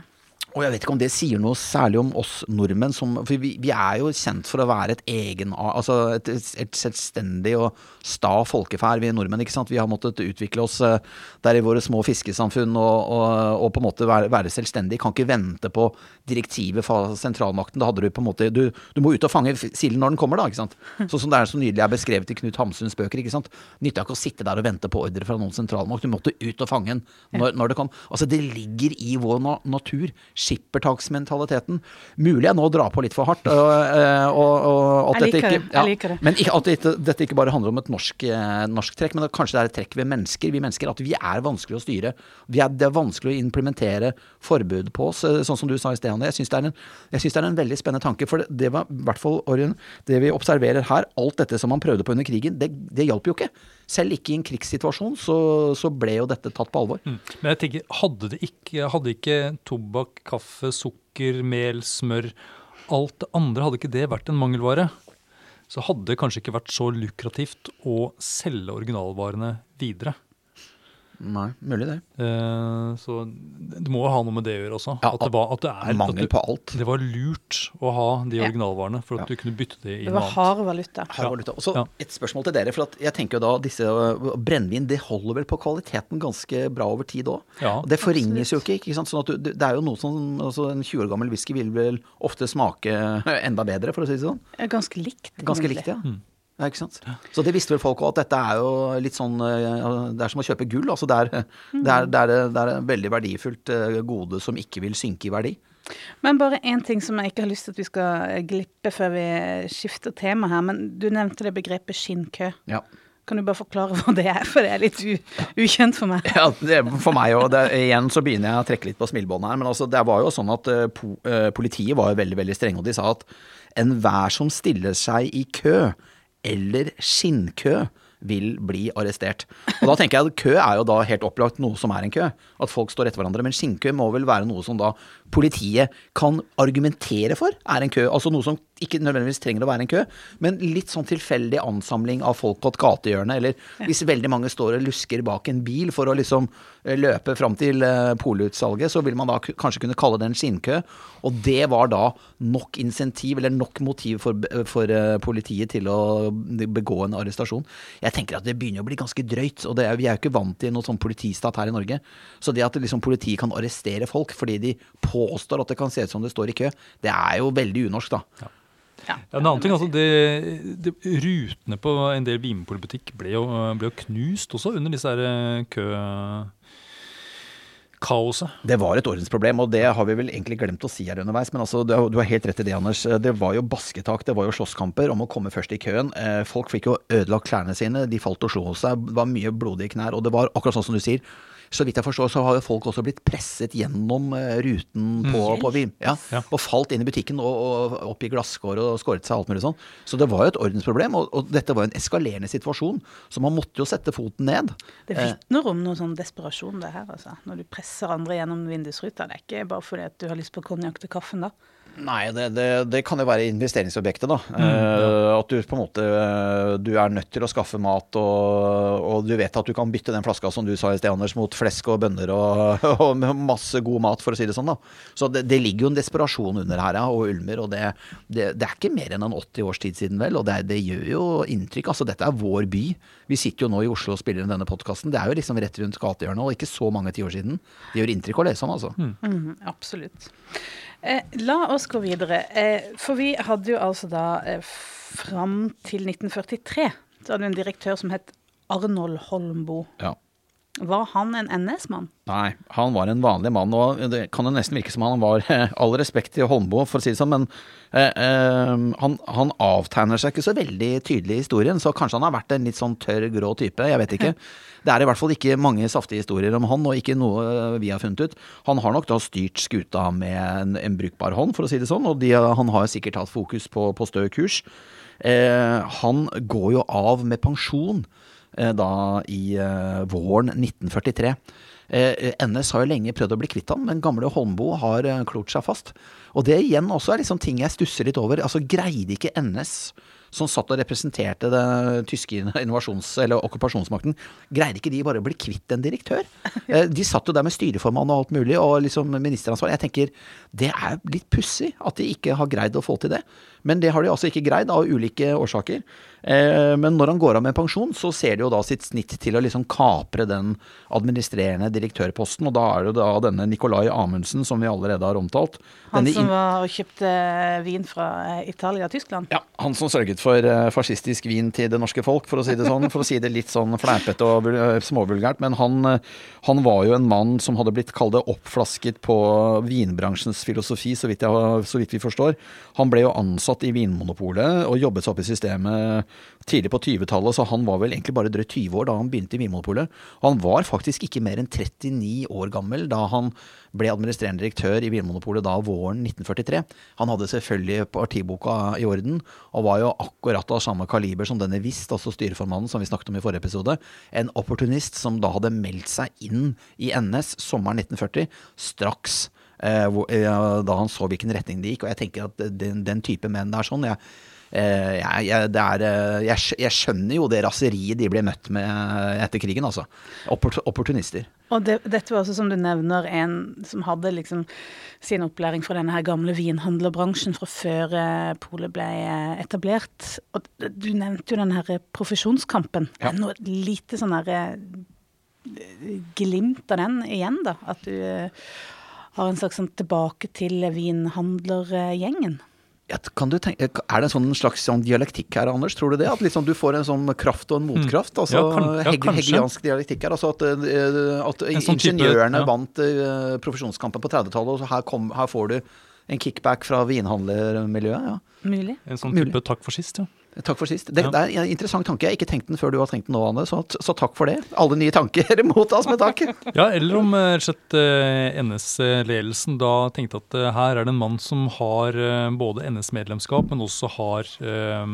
Og jeg vet ikke om det sier noe særlig om oss nordmenn, som, for vi, vi er jo kjent for å være et egen, altså et, et selvstendig og sta folkeferd, vi nordmenn. ikke sant? Vi har måttet utvikle oss eh, der i våre små fiskesamfunn og, og, og på en måte være, være selvstendige. Kan ikke vente på direktivet fra sentralmakten. Da hadde du på en måte, du, du må ut og fange silden når den kommer, da. ikke sant? [laughs] Sånn som det er så nydelig er beskrevet i Knut Hamsuns bøker. ikke sant? Nytta ikke å sitte der og vente på ordre fra noen sentralmakt. Du måtte ut og fange den når, når det kom. Altså Det ligger i vår na natur. Skippertaksmentaliteten. Mulig jeg nå drar på litt for hardt. Og, øh, og, og at dette ikke, det. Men at dette, dette ikke bare handler om et norsk, eh, norsk trekk, men det, kanskje det er et trekk ved mennesker. Vi mennesker, At vi er vanskelig å styre. Er, det er vanskelig å implementere forbud på oss, eh, sånn som du sa i sted, Anne. Jeg syns det, det er en veldig spennende tanke. For det, det var i hvert fall, Orion, det vi observerer her, alt dette som man prøvde på under krigen, det, det hjalp jo ikke. Selv ikke i en krigssituasjon så, så ble jo dette tatt på alvor. Mm. Men jeg tenker, hadde det ikke, hadde ikke tobakk, kaffe, sukker, mel, smør Alt det andre, hadde ikke det vært en mangelvare? Så hadde det kanskje ikke vært så lukrativt å selge originalvarene videre. Nei, mulig det. Eh, så det må jo ha noe med det å gjøre også. Ja, at det var, at det er, at Mangel på alt. det var lurt å ha de Ja. originalvarene for at Ja. du kunne bytte det i Det noe var hard valuta. Er valuta. Og så Ja. et spørsmål til dere. For at jeg tenker jo da disse øh, brennevin det holder vel på kvaliteten ganske bra over tid òg. Ja, det forringes jo ikke. ikke sant? Sånn at du, det er jo noe som altså En 20 år gammel whisky vil vel ofte smake [laughs] enda bedre, for å si det sånn. Ganske likt. Ganske likt, ja. Ja ikke sant? Så det visste vel folk òg, at dette er jo litt sånn øh, Det er som å kjøpe gull. altså Det er, det er, det er, det er veldig verdifullt øh, gode som ikke vil synke i verdi. Men bare én ting som jeg ikke har lyst til at vi skal glippe før vi skifter tema her. Men du nevnte det begrepet skinnkø. Ja. Kan du bare forklare hva det er, for det er litt u ukjent for meg. Ja, det, er For meg òg. Igjen så begynner jeg å trekke litt på smilebåndet her. Men altså, det var jo sånn at po, politiet var jo veldig veldig strenge, og de sa at enhver som stiller seg i kø, eller skinnkø, vil bli arrestert. Og da tenker jeg at Kø er jo da helt opplagt noe som er en kø. At folk står etter hverandre. Men skinnkø må vel være noe som da politiet kan argumentere for er en kø. Altså noe som ikke nødvendigvis trenger å være en kø, men litt sånn tilfeldig ansamling av folk på et gatehjørne. Eller hvis veldig mange står og lusker bak en bil for å liksom eh, løpe fram til uh, polutsalget, så vil man da kanskje kunne kalle det en skinnkø. Og det var da nok insentiv, eller nok motiv for, for uh, politiet til å begå en arrestasjon. Jeg tenker at det begynner å bli ganske drøyt, og er, vi er jo ikke vant til noe sånn politistat her i Norge. Så det at liksom, politiet kan arrestere folk fordi de påstår at det kan se ut som det står i kø, det er jo veldig unorsk, da. Ja. Ja. en annen ting, altså det, det, Rutene på en del Vinmonopol-butikk ble, ble, jo knust også under disse her kø kaoset. Det var et ordensproblem, og det har vi vel egentlig glemt å si her underveis. Men altså, du har helt rett i det, Anders. Det var jo basketak, det var jo slåsskamper om å komme først i køen. Eh, folk fikk jo ødelagt klærne sine, de falt og slo seg, det var mye blodige knær. Og det var akkurat sånn som du sier, så vidt jeg forstår, så har jo folk også blitt presset gjennom eh, ruten mm. på, mm. på Vim. Ja, ja. Og falt inn i butikken og, og opp i glasskår og skåret seg alt mulig sånn. Så det var jo et ordensproblem, og, og, dette var jo en eskalerende situasjon. Så man måtte jo sette foten ned. Det eh. vitner om noe sånn desperasjon, det her, altså. Når du presser andre gjennom vindusruta. Det er ikke bare fordi at du har lyst på konjakk til kaffen da. Nei, det, det, det, kan jo være investeringsobjektet, da. Mm, ja. uh, at du på en måte uh, Du er nødt til å skaffe mat, og, og, du vet at du kan bytte den flaska som du sa i sted, Anders, mot flesk og bønner og, [laughs] og masse god mat, for å si det sånn. da. Så det, det ligger jo en desperasjon under her, ja, og ulmer. Og det, er ikke mer enn en 80 års tid siden, vel. Og det, gjør jo inntrykk. Altså, dette er vår by. Vi sitter jo nå i Oslo og spiller inn denne podkasten. Det er jo liksom rett rundt gatehjørnet, og ikke så mange tiår siden. Det gjør inntrykk å lese om, altså. Mm. Mm, absolutt. Eh, la oss gå videre. Eh, for vi hadde jo altså da eh, fram til 1943 så hadde vi en direktør som het Arnold Holmboe. Ja. Var han en NS-mann? Nei, han var en vanlig mann. Og det kan jo nesten virke som han var [laughs] All respekt til Holmboe, for å si det sånn, men eh, eh, han, han, avtegner seg ikke så veldig tydelig i historien. Så kanskje han har vært en litt sånn tørr, grå type. Jeg vet ikke. Det er i hvert fall ikke mange saftige historier om han, og ikke noe vi har funnet ut. Han har nok da styrt skuta med en, en brukbar hånd, for å si det sånn, og de, han har sikkert hatt fokus på, på stø kurs. Eh, han går jo av med pensjon Eh, da i eh, våren 1943. Eh, NS har jo lenge prøvd å bli kvitt han, men gamle Holmboe har klort seg fast. Og det igjen også er liksom ting jeg stusser litt over. Altså Greide ikke NS som satt og representerte den tyske okkupasjonsmakten, greide ikke de bare å bli kvitt en direktør? [laughs] Eh, de satt jo der med styreformann og alt mulig, og liksom ministeransvar. Jeg tenker det er litt pussig at de ikke har greid å få til det. Men det har de altså ikke greid, av ulike årsaker. Eh, men når han går av med pensjon, så ser de jo da sitt snitt til å liksom kapre den administrerende direktørposten, og da er det jo da denne Nicolai Amundsen, som vi allerede har omtalt. Han som var og kjøpte vin fra Italia og Tyskland? Ja, han som sørget for uh, fascistisk vin til det norske folk, for å si det sånn. For å si det litt sånn fleipete og småvulgært. Men han, han, var jo en mann som hadde blitt kalt oppflasket på vinbransjens filosofi, så vidt, jeg, så vidt vi forstår. Han ble jo ansatt i Vinmonopolet og jobbet seg opp i systemet tidlig på 20-tallet, så han var vel egentlig bare drøyt 20 år da han begynte i Vinmonopolet. Han var faktisk ikke mer enn 39 år gammel da han ble administrerende direktør i Vinmonopolet da våren 1943. Han hadde selvfølgelig partiboka i orden, og var jo akkurat av samme kaliber som denne Wist, altså styreformannen som vi snakket om i forrige episode. En opportunist som da hadde meldt seg inn i NS sommeren 1940, straks da han så hvilken retning det gikk. Og jeg tenker at den, den type menn er sånn. jeg Eh, jeg, jeg, er, eh, jeg, jeg, skjønner jo det raseriet de ble møtt med etter krigen, altså. opportunister. Og det, dette var også, som du nevner, en som hadde liksom sin opplæring fra denne her gamle vinhandlerbransjen fra før eh, polet ble etablert. Og du nevnte jo den her profesjonskampen. Ja. Noe lite sånn herre glimt av den igjen, da. At du har en slags sånn tilbake til vinhandlergjengen. Ja, tenke, er det en sånn slags sånn dialektikk her, Anders? Tror du det? At liksom du får en sånn kraft og en motkraft? Mm. Altså, ja, kan, ja, heg Hegeliansk dialektikk her. Altså at, eh, at sånn ingeniørene type, ja. vant uh, profesjonskampen på 30-tallet, og her, kom, her, får du En kickback fra vinhandlermiljøet, ja. Mulig. En sånn Mulig. type takk for sist, ja. Takk for sist. Det, Ja. det er en interessant tanke. Jeg har ikke tenkt den før du har tenkt den nå, Anne, så, så takk for det. Alle nye tanker [laughs] mottas med takk. [laughs] Ja, eller om eh, rett eh, NS-ledelsen da tenkte at eh, her er det en mann som har eh, både NS-medlemskap, men også har eh,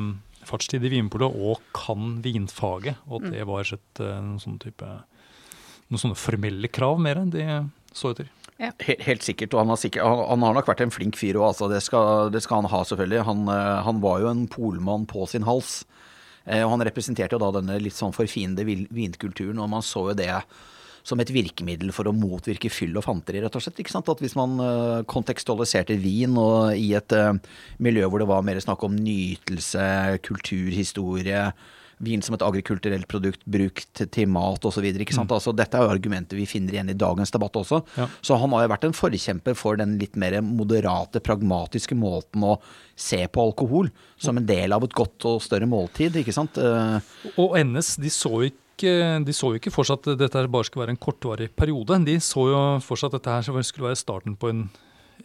fartstid i Vinpolet og kan vinfaget. Og at det var rett noen sånne type noen sånne formelle krav mer enn de så etter. Helt, helt sikkert, og han har, sikkert, han, har nok vært en flink fyr òg, altså. Det skal, det skal han ha, selvfølgelig. Han, eh, han var jo en polmann på sin hals. Eh, og han representerte jo da denne litt sånn forfiende vinkulturen, og man så jo det som et virkemiddel for å motvirke fyll og fanteri, rett og slett. ikke sant? At hvis man eh, kontekstualiserte vin og i et miljø hvor det var mer snakk om nytelse, kulturhistorie, vin som et agrikulturelt produkt brukt til mat osv. Mm. Altså, dette er jo argumenter vi finner igjen i dagens debatt også. Ja. Så han har jo vært en forkjemper for den litt mer moderate, pragmatiske måten å se på alkohol som en del av et godt og større måltid, ikke sant. Eh, Og NS de så ikke, de så jo ikke for seg at dette bare skulle være en kortvarig periode. De så jo for seg at dette her skulle være starten på en,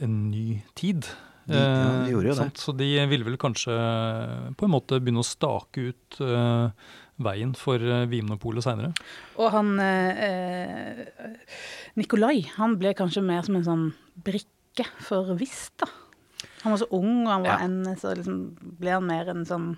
en ny tid. De- ja, de gjorde jo det. Så de ville vel kanskje på en måte begynne å stake ut uh, veien for Vinmonopolet seinere. Og han eh, eh, Nikolai, han ble kanskje mer som en sånn brikke for Vista. Han var så ung, og han var Ja. en, så liksom ble han mer en sånn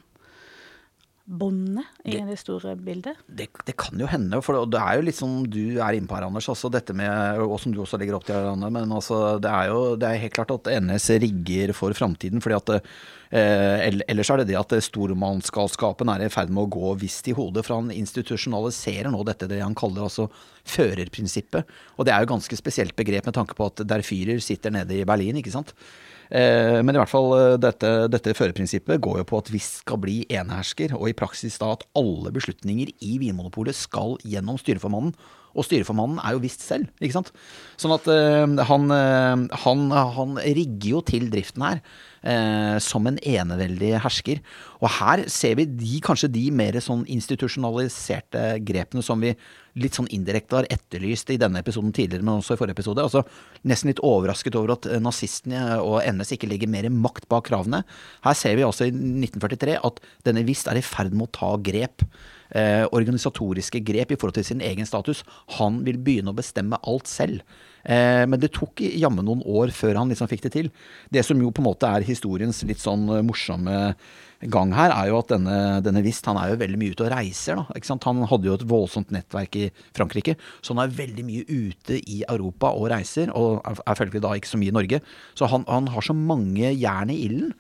bonde i Det- det store bildet. det, det kan jo hende, for det er jo litt som du er inne på her, Anders. også dette med, og som du også legger opp til her, Anne. Men altså, det er jo det er helt klart at NS rigger for framtiden. fordi at eh, Ellers er det det at stormannsgalskapen er i ferd med å gå visst i hodet. For han institusjonaliserer nå dette det han kaller altså førerprinsippet. Og det er jo ganske spesielt begrep med tanke på at der Führer sitter nede i Berlin, ikke sant. Eh, Men i hvert fall eh, dette, dette førerprinsippet går jo på at vi skal bli enehersker, og i praksis da at alle beslutninger i Vinmonopolet skal gjennom styreformannen. Og styreformannen er jo visst selv, ikke sant. Sånn at uh, han, uh, han, han rigger jo til driften her eh, som en eneveldig hersker. Og her ser vi de, kanskje de mer sånn institusjonaliserte grepene som vi litt sånn indirekte har etterlyst i denne episoden tidligere, men også i forrige episode. Altså nesten litt overrasket over at nazistene og NS ikke legger mer makt bak kravene. Her ser vi altså i 1943 at denne visst er i ferd med å ta grep. Eh, organisatoriske grep i forhold til sin egen status. Han vil begynne å bestemme alt selv. Eh, men det tok jammen noen år før han liksom fikk det til. Det som jo på en måte er historiens litt sånn eh, morsomme gang her, er jo at denne, denne Wist han er jo veldig mye ute og reiser. da? Han hadde jo et voldsomt nettverk i Frankrike, så han er veldig mye ute i Europa og reiser. Og er følgelig da ikke så mye i Norge. Så han, han har så mange jern i ilden.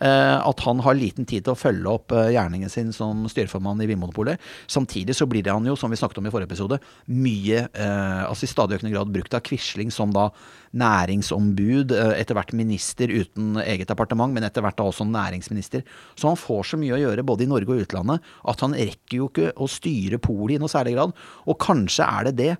Eh, At han har liten tid til å følge opp eh, gjerningen sin som styreformann i Vinmonopolet. Samtidig så blir det han jo, som vi snakket om i forrige episode, mye, eh, altså i stadig økende grad brukt av Quisling som da næringsombud, etter hvert minister uten eget departement, men etter hvert da også næringsminister. Så han får så mye å gjøre både i Norge og utlandet at han rekker jo ikke å styre polet i noe særlig grad. Og kanskje er det det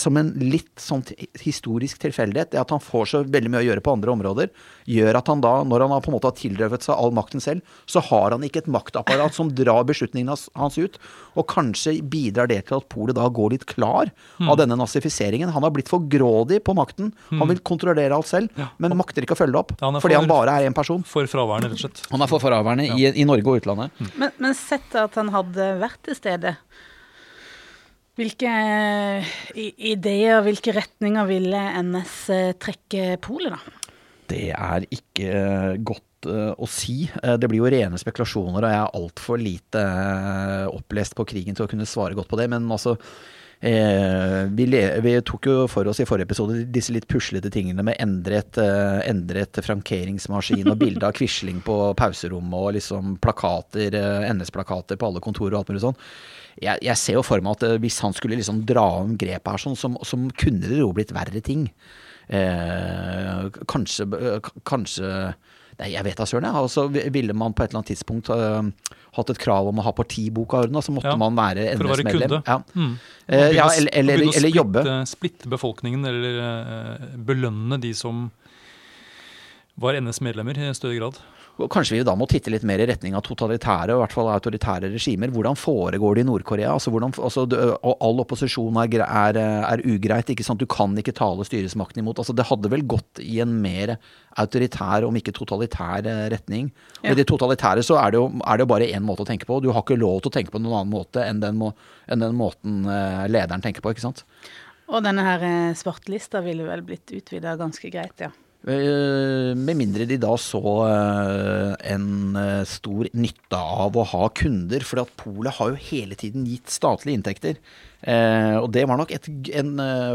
som en litt sånn historisk tilfeldighet, det at han får så veldig mye å gjøre på andre områder, gjør at han da, når han har på en måte har tilrøvet seg all makten selv, så har han ikke et maktapparat som drar beslutningene hans- ut. Og kanskje bidrar det til at polet da går litt klar av denne nazifiseringen. Han har blitt for grådig på makten. Han vil kontrollere alt selv, men makter ikke å følge det opp. Ja, han for- fordi han bare er én person. For fraværende, rett og slett. Han er for fraværende i, i Norge og utlandet. Men, men sett at han hadde vært til stede. Hvilke eh, ideer, hvilke retninger ville NS eh, trekke polet, da? Det er ikke eh, godt å si. Det blir jo rene spekulasjoner, og jeg er altfor lite opplest på krigen til å kunne svare godt på det. Men altså eh, vi, le, vi tok jo for oss i forrige episode disse litt puslete tingene med endret, eh, endret frankeringsmaskin og bilde av [laughs] Quisling på pauserommet og liksom plakater, eh, NS-plakater på alle kontorer og alt mulig sånn. Jeg, jeg ser jo for meg at eh, hvis han skulle liksom dra om grepet her, sånn, som, som kunne det jo blitt verre ting. Eh, kanskje, eh, kanskje Nei, jeg vet da søren. jeg. Altså, ville man på et eller annet tidspunkt uh, hatt et krav om å ha partiboka ordna, så måtte Ja, man være NS-medlem. Ja. Mm. Uh, ja, eller, eller, å eller jobbe. Splitte befolkningen, eller uh, belønne de som var NS-medlemmer i større grad. Kanskje vi da må titte litt mer i retning av totalitære, og i hvert fall autoritære regimer. Hvordan foregår det i Nord-Korea? Altså, altså, og all opposisjon er, er, er ugreit. ikke sant? Du kan ikke tale styresmakten imot. Altså, det hadde vel gått i en mer autoritær, om ikke totalitær eh, retning. Og Ja. I det totalitære så er det, jo, er det jo bare én måte å tenke på. Du har ikke lov til å tenke på noen annen måte enn den, må, enn den måten eh, lederen tenker på. ikke sant? Og denne her eh, svartelista ville vel blitt utvida ganske greit, ja. Eh, Med mindre de da så eh, en eh, stor nytte av å ha kunder, for Polet har jo hele tiden gitt statlige inntekter. Og det var nok et, en,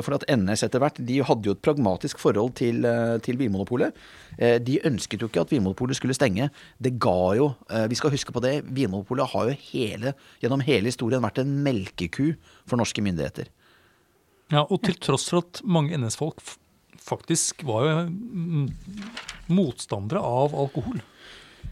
For at NS etter hvert de hadde jo et pragmatisk forhold til, til Vinmonopolet. De ønsket jo ikke at Vinmonopolet skulle stenge. Det ga jo Vi skal huske på det. Vinmonopolet har jo hele, gjennom hele historien vært en melkeku for norske myndigheter. Ja, og til tross for at mange NS-folk faktisk var jo mm, motstandere av alkohol.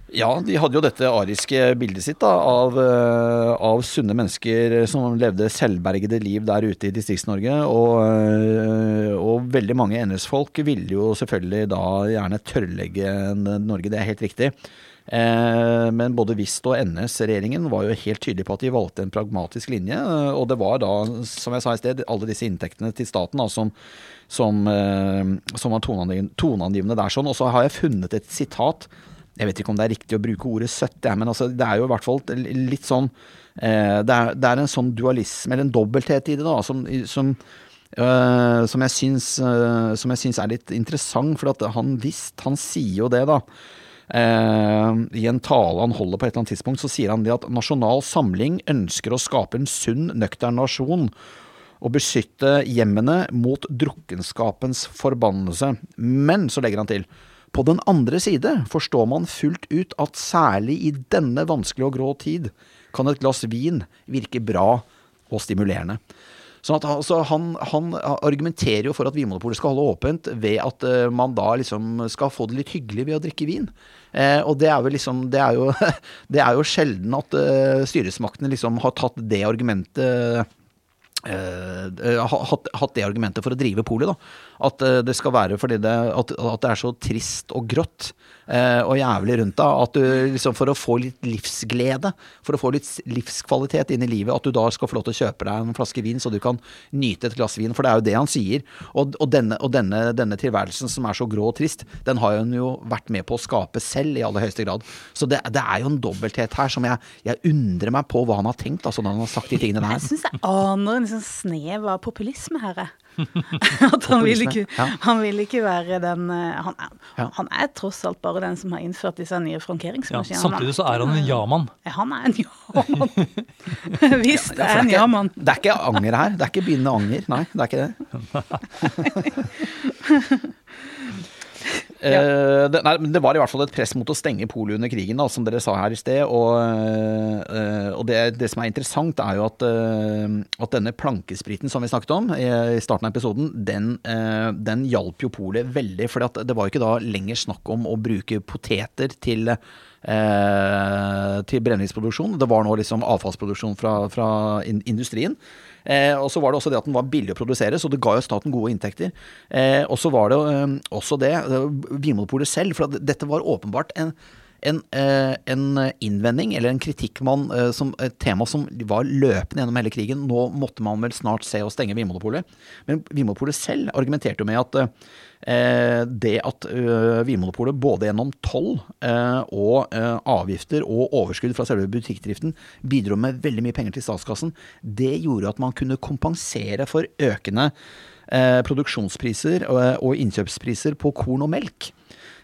Ja, de hadde jo dette ariske bildet sitt da, av, eh, av sunne mennesker som levde selvbergede liv der ute i Distrikts-Norge. Og, eh, og veldig mange NS-folk ville jo selvfølgelig da gjerne tørrlegge Norge, det er helt riktig. Eh, Men både Vist og NS-regjeringen var jo helt tydelige på at de valgte en pragmatisk linje. eh, Og det var da, som jeg sa i sted, alle disse inntektene til staten da, som, som, eh, som var toneangivende, der. sånn. Og så har jeg funnet et sitat. Jeg vet ikke om det er riktig å bruke ordet søtt, jeg, men altså, det er jo i hvert fall litt sånn det, er, det er en sånn dualisme, eller en dobbelthet i det, da, som, som, Uh, som jeg syns uh, som jeg syns er litt interessant. For at han visst, han sier jo det, da. Eh, I en tale han holder på et eller annet tidspunkt, så sier han det at Nasjonal Samling ønsker å skape en sunn, nøktern nasjon og beskytte hjemmene mot drukkenskapens forbannelse. Men, så legger han til, på den andre side forstår man fullt ut at særlig i denne vanskelige og grå tid kan et glass vin virke bra og stimulerende. Sånn at altså, han, han argumenterer jo for at Vinmonopolet skal holde åpent ved at uh, man da liksom skal få det litt hyggelig ved å drikke vin. Eh, og det er liksom Det er jo, [laughs] det er jo sjelden at uh, styresmaktene liksom har tatt det argumentet Uh, hatt, hatt det argumentet for å drive polet. At uh, det skal være fordi at, at det er så trist og grått og jævlig rundt deg. At du liksom for å få litt livsglede, for å få litt livskvalitet inn i livet, at du da skal få lov til å kjøpe deg en flaske vin så du kan nyte et glass vin. For det er jo det han sier. Og, og, denne, og denne, denne tilværelsen som er så grå og trist, den har han jo vært med på å skape selv i aller høyeste grad. Så det, det er jo en dobbelthet her som jeg, jeg undrer meg på hva han har tenkt, altså når han har sagt de tingene Jeg der. syns jeg aner en sånn snev av populisme her. jeg. [laughs] At han vil, ikke, han vil ikke være den eh, han er, han er tross alt bare den som har innført disse nye Ja, frankeringsmaskinene. samtidig så er han en ja-mann. [laughs] Ja, Han er en ja-mann. [laughs] Visst for er en det, ja-mann. det er ikke anger her. Det er ikke begynnende anger. Nei, det er ikke det. Eh, det, nei, men det var i hvert fall et press mot å stenge polet under krigen, da, som dere sa her i sted. Og, eh, og det, det som er interessant, er jo at, eh, at denne plankespriten som vi snakket om i, starten av episoden, den, den hjalp jo polet veldig. For det var jo ikke da lenger snakk om å bruke poteter til til brennevinsproduksjon. Det var nå liksom avfallsproduksjon fra, fra industrien. Eh, og så var det også det at den var billig å produsere, så det ga jo staten gode inntekter. Eh, og så var det eh, også det, eh, Vinmonopolet selv, for dette var åpenbart en en, eh, en innvending eller en kritikk man, eh, som et tema som var løpende gjennom hele krigen. Nå måtte man vel snart se å stenge Vinmonopolet. Men Vinmonopolet selv argumenterte jo med at eh, det at Vinmonopolet både gjennom toll og avgifter og overskudd fra selve butikkdriften bidro med veldig mye penger til statskassen, det gjorde at man kunne kompensere for økende produksjonspriser og innkjøpspriser på korn og melk.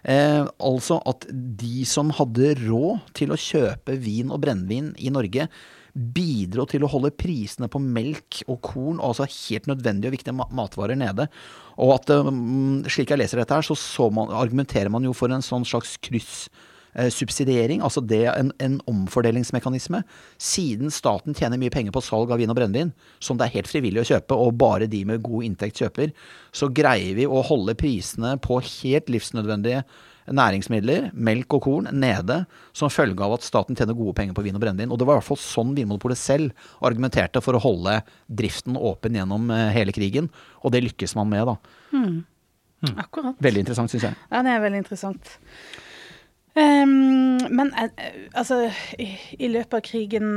Eh, altså at de som hadde råd til å kjøpe vin og brennevin i Norge, bidro til å holde prisene på melk og korn, altså helt nødvendige og viktige matvarer, nede. Og at, eh, slik jeg leser dette her, så, så man, argumenterer man jo for en sånn slags kryss subsidiering, altså det en, en omfordelingsmekanisme. Siden staten tjener mye penger på salg av vin og brennevin, som det er helt frivillig å kjøpe, og bare de med god inntekt kjøper, så greier vi å holde prisene på helt livsnødvendige næringsmidler, melk og korn, nede som følge av at staten tjener gode penger på vin og brennevin. Og det var i hvert fall sånn Vinmonopolet selv argumenterte for å holde driften åpen gjennom eh, hele krigen, og det lykkes man med, da. Akkurat. Veldig interessant, syns jeg. Ja, det er veldig interessant. Um, men eh, altså, i, i, løpet av krigen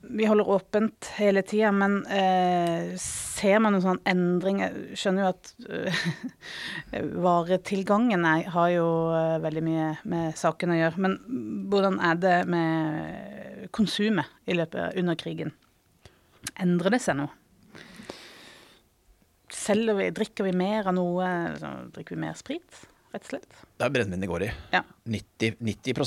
Vi holder åpent hele tida, men uh, ser man noen sånn endring? Jeg skjønner jo at uh, [laughs] varetilgangen er, har jo uh, veldig mye med saken å gjøre. Men hvordan er det med konsumet i løpet under krigen? Endrer det seg noe? Selger vi, drikker vi mer av noe? Drikker vi mer sprit? rett og slett. Det er brennevin det går i. Ja. 90, 90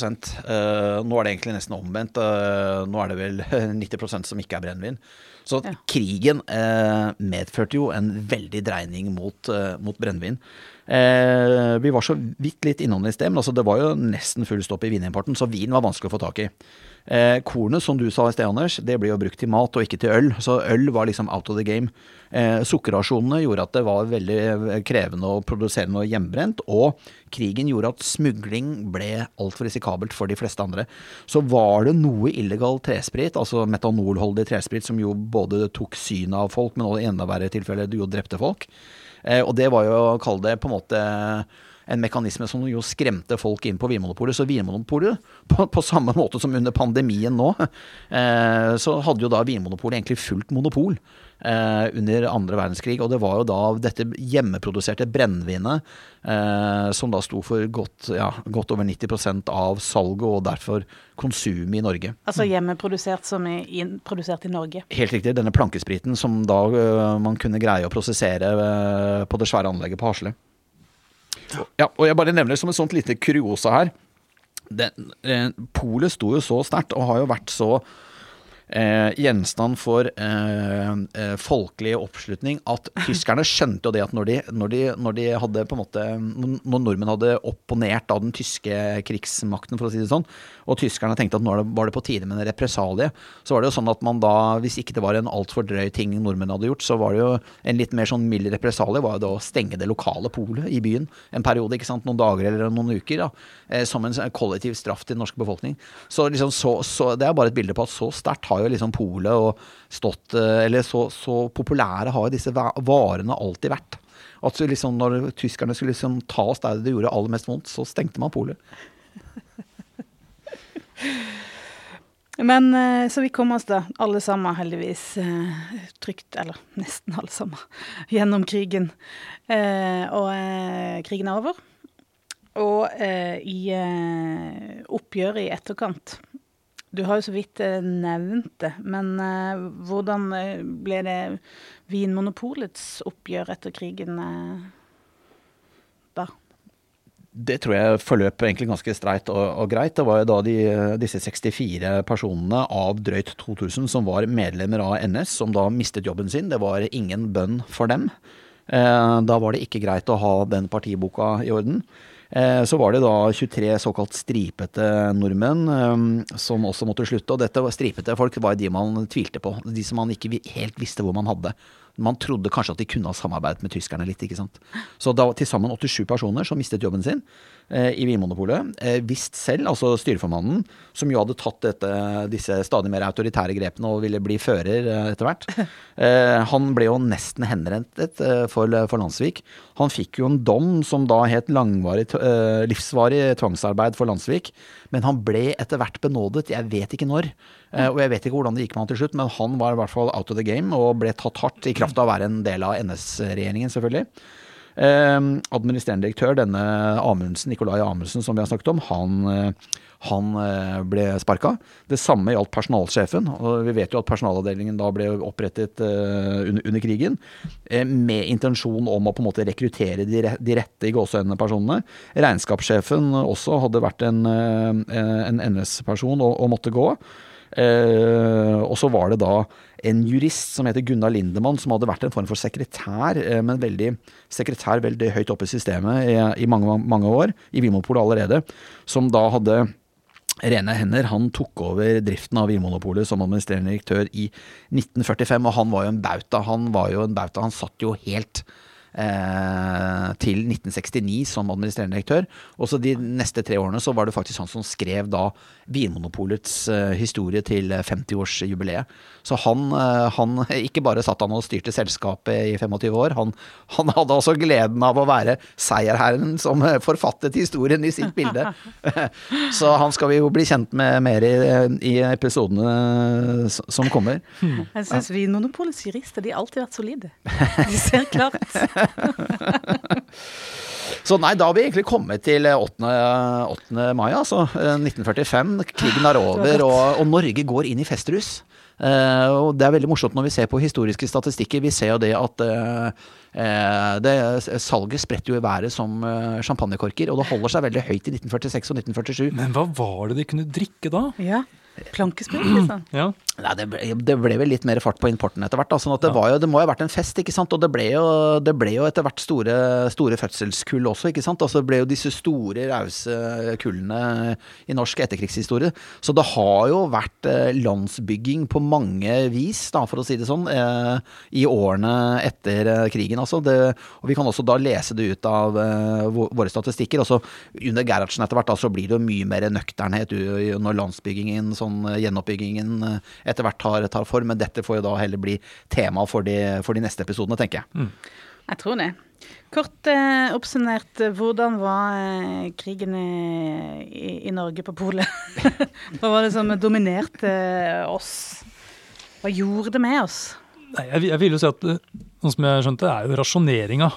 uh, Nå er det egentlig nesten omvendt. Uh, nå er det vel [laughs] 90% som ikke er brennevin. Så ja. krigen uh, medførte jo en veldig dreining mot, mot brennevin. vi var så vidt litt innom det i sted, men altså det var jo nesten full stopp i vinimporten, så vin var vanskelig å få tak i. Eh, kornet, som du sa i sted, Anders, det blir jo brukt til mat og ikke til øl. Så øl var liksom out of the game. Eh, sukkerrasjonene gjorde at det var veldig krevende å produsere noe hjemmebrent. Og krigen gjorde at smugling ble altfor risikabelt for de fleste andre. Så var det noe illegal tresprit, altså metanolholdig tresprit, som jo både tok synet av folk, men også i enda verre tilfeller jo drepte folk. Eh, og det var jo, å kalle det på en måte en mekanisme som jo skremte folk inn på Vinmonopolet. Så Vinmonopolet, på, på, samme måte som under pandemien nå, eh, så hadde jo da Vinmonopolet egentlig fullt monopol eh, under andre verdenskrig. Og det var jo da dette hjemmeproduserte brennevinet eh, som da sto for godt, ja, godt over 90% av salget, og derfor konsumet i Norge. Altså hjemmeprodusert som er in, produsert i Norge? Helt riktig. Denne plankespriten som da eh, man kunne greie å prosessere uh, på det svære anlegget på Hasle. Ja, og jeg bare nevner som et sånt lite kuriosa her. Den, eh, Polet sto jo så sterkt, og har jo vært så eh, gjenstand for eh, eh folkelig oppslutning at [laughs] tyskerne skjønte jo det at når de, når de, når de hadde på en måte Når nordmenn hadde opponert av den tyske krigsmakten, for å si det sånn, og tyskerne tenkte at nå var det på tide med en represalie, så var det jo sånn at man da, hvis ikke det var en altfor drøy ting nordmenn hadde gjort, så var det jo en litt mer sånn mild represalie var jo da å stenge det lokale polet i byen en periode, ikke sant, noen dager eller noen uker, da, eh, som en kollektiv straff til den norske befolkning. Så, liksom så, så det er bare et bilde på at så sterkt har jo liksom polet stått eh, Eller så, så populære har jo disse varene alltid vært. At liksom når tyskerne skulle liksom ta oss der det gjorde aller mest vondt, så stengte man polet. Men eh, så vi kom oss da, alle sammen heldigvis, eh, trygt, eller nesten alle sammen, [laughs] gjennom krigen. Og krigen er over. Og i oppgjøret i etterkant Du har jo så vidt nevnt det, men hvordan ble det Vinmonopolets oppgjør etter krigen da? det tror jeg forløp egentlig ganske streit og, og, greit. Det var jo da de, disse 64 personene av drøyt 2000 som var medlemmer av NS, som da mistet jobben sin. Det var ingen bønn for dem. Eh, da var det ikke greit å ha den partiboka i orden. Eh, så var det da 23 såkalt stripete nordmenn eh, som også måtte slutte. Og dette stripete folk var de man tvilte på. De som man ikke helt visste hvor man hadde man trodde kanskje at de kunne ha samarbeidet med tyskerne litt. ikke sant? Så da til sammen 87 personer som mistet jobben sin i Vinmonopolet. visste visst selv, altså styreformannen, som jo hadde tatt dette, disse stadig mer autoritære grepene og ville bli fører eh, etter hvert, [laughs] eh, han ble jo nesten henrettet eh, for, for Landsvik. Han fikk jo en dom som da het langvarig, eh, livsvarig tvangsarbeid for Landsvik, men han ble etter hvert benådet. Jeg vet ikke når. Eh, og jeg vet ikke hvordan det gikk med han til slutt, men han var i hvert fall out of the game og ble tatt hardt i kraft av å være en del av NS-regjeringen, selvfølgelig. Eh, administrerende direktør, denne Amundsen, Nikolai Amundsen som vi har snakket om, han, eh, han eh, ble sparka. Det samme gjaldt personalsjefen. og Vi vet jo at personalavdelingen da ble opprettet uh, under, under, krigen med intensjon om å på en måte rekruttere de, de rette i gåsehendene personene. Regnskapssjefen også hadde vært en, en NS-person og, og måtte gå. Eh, og så var det da en jurist som heter Gunnar Lindemann, som hadde vært en form for sekretær, eh, men veldig, sekretær veldig høyt oppe i systemet i, i mange, mange år, i Vinmonopolet allerede, som da hadde rene hender. Han tok over driften av Vinmonopolet som administrerende direktør i 1945, og han var jo en bauta. Han var jo en bauta, han satt jo helt eh, til 1969 som administrerende direktør. Og så de neste tre årene så var det faktisk han som skrev da Vinmonopolets eh, historie til 50-årsjubileet. Så han, eh, han, [laughs] Ikke bare satt han og styrte selskapet i 25 år, han, han hadde også gleden av å være seierherren som eh, forfattet historien i sitt bilde. [laughs] så han skal vi jo bli kjent med mer i, i episodene som kommer. Jeg syns Vinmonopolets jurister de har alltid vært solide. De ser klart. [laughs] [laughs] Så nei, da har vi egentlig kommet til 8. 8. mai, altså. 1945. Krigen er over, og, og Norge går inn i festrus. Uh, og Det er veldig morsomt når vi ser på historiske statistikker. Vi ser jo det at uh, det, salget spretter jo i været som uh, champagnekorker. Og det holder seg veldig høyt i 1946 og 1947. Men hva var det de kunne drikke da? Ja. Plankesprit, liksom. Ja. Nei, det ble, det ble, vel litt mer fart på importen etter hvert. Da, sånn at det, var jo, det må jo ha vært en fest, ikke sant. Og det ble jo, det ble jo etter hvert store, store fødselskull også, ikke sant. Altså det ble jo disse store, rause kullene i norsk etterkrigshistorie. Så det har jo vært eh, landsbygging på mange vis, da, for å si det sånn, eh, i årene etter eh, krigen. Altså det, og vi kan også da lese det ut av våre statistikker. Også under Gerhardsen etter hvert, da, så blir det jo mye mer nøkternhet når landsbyggingen, sånn gjenoppbyggingen etter hvert tar, tar, form. Men dette får jo da heller bli tema for de, for de neste episodene, tenker jeg. Mm. Jeg tror det. Kort eh, oppsummert, hvordan var eh, krigen i, i, Norge på polet? [laughs] Hva var det som dominerte eh, oss? Hva gjorde det med oss? Nei, jeg, jeg vil jo si at sånn noe som jeg skjønte, det er jo rasjoneringa.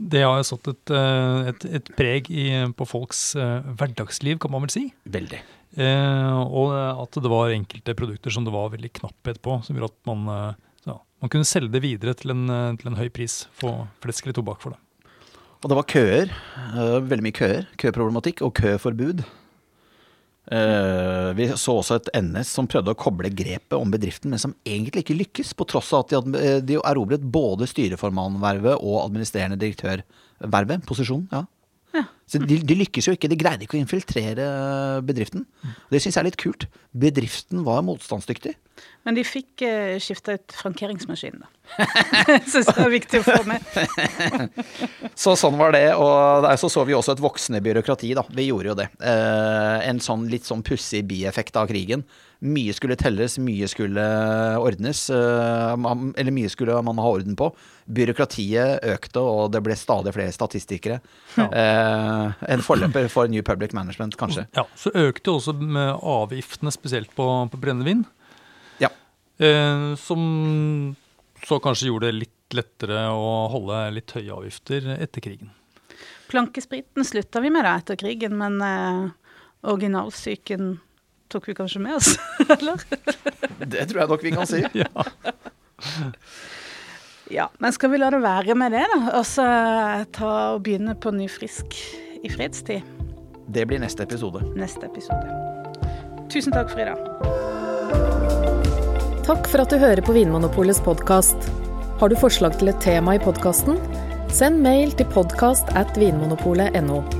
Det har satt et, eh, et, et preg i, på folks uh, hverdagsliv, kan man vel si. Veldig. Eh, og at det var enkelte produkter som det var veldig knapphet på, som gjorde at man, eh, ja, man kunne selge det videre til en, eh, til en høy pris, få flesk eller tobakk for det. Og det var køer. Veldig mye køer. Køproblematikk og køforbud. Vi så også et NS som prøvde å koble grepet om bedriften, men som egentlig ikke lykkes, på tross av at de, de erobret både styreformannvervet og administrerende direktørvervet. posisjonen. ja. Ja. Så de, de, lykkes jo ikke. De greide ikke å infiltrere bedriften. Det syns jeg er litt kult. Bedriften var motstandsdyktig. Men de fikk eh, skifta ut frankeringsmaskinen, da. [laughs] syns det er viktig å få med. [laughs] så sånn var det. Og der så så vi også et voksende byråkrati, da. Vi gjorde jo det. Eh, en sånn litt sånn pussig bieffekt av krigen. Mye skulle telles, mye skulle ordnes. Uh, eller mye skulle man ha orden på. Byråkratiet økte, og det ble stadig flere statistikere. Ja. Uh, en forløper for New Public Management, kanskje. Ja, Så økte også med avgiftene, spesielt på, på brennevin. Ja. Uh, som så kanskje gjorde det litt lettere å holde litt høye avgifter etter krigen. Plankespriten slutta vi med da etter krigen, men originalsyken tok vi kanskje med oss, [laughs] eller? Det tror jeg nok vi kan si. [laughs] ja. Ja, men skal vi la det være med det, da? Og så ta og begynne på ny frisk i fredstid? Det blir neste episode. Neste episode. Tusen takk, Frida. Takk for at du hører på Vinmonopolets podkast. Har du forslag til et tema i podkasten? Send mail til podkast at vinmonopolet.no.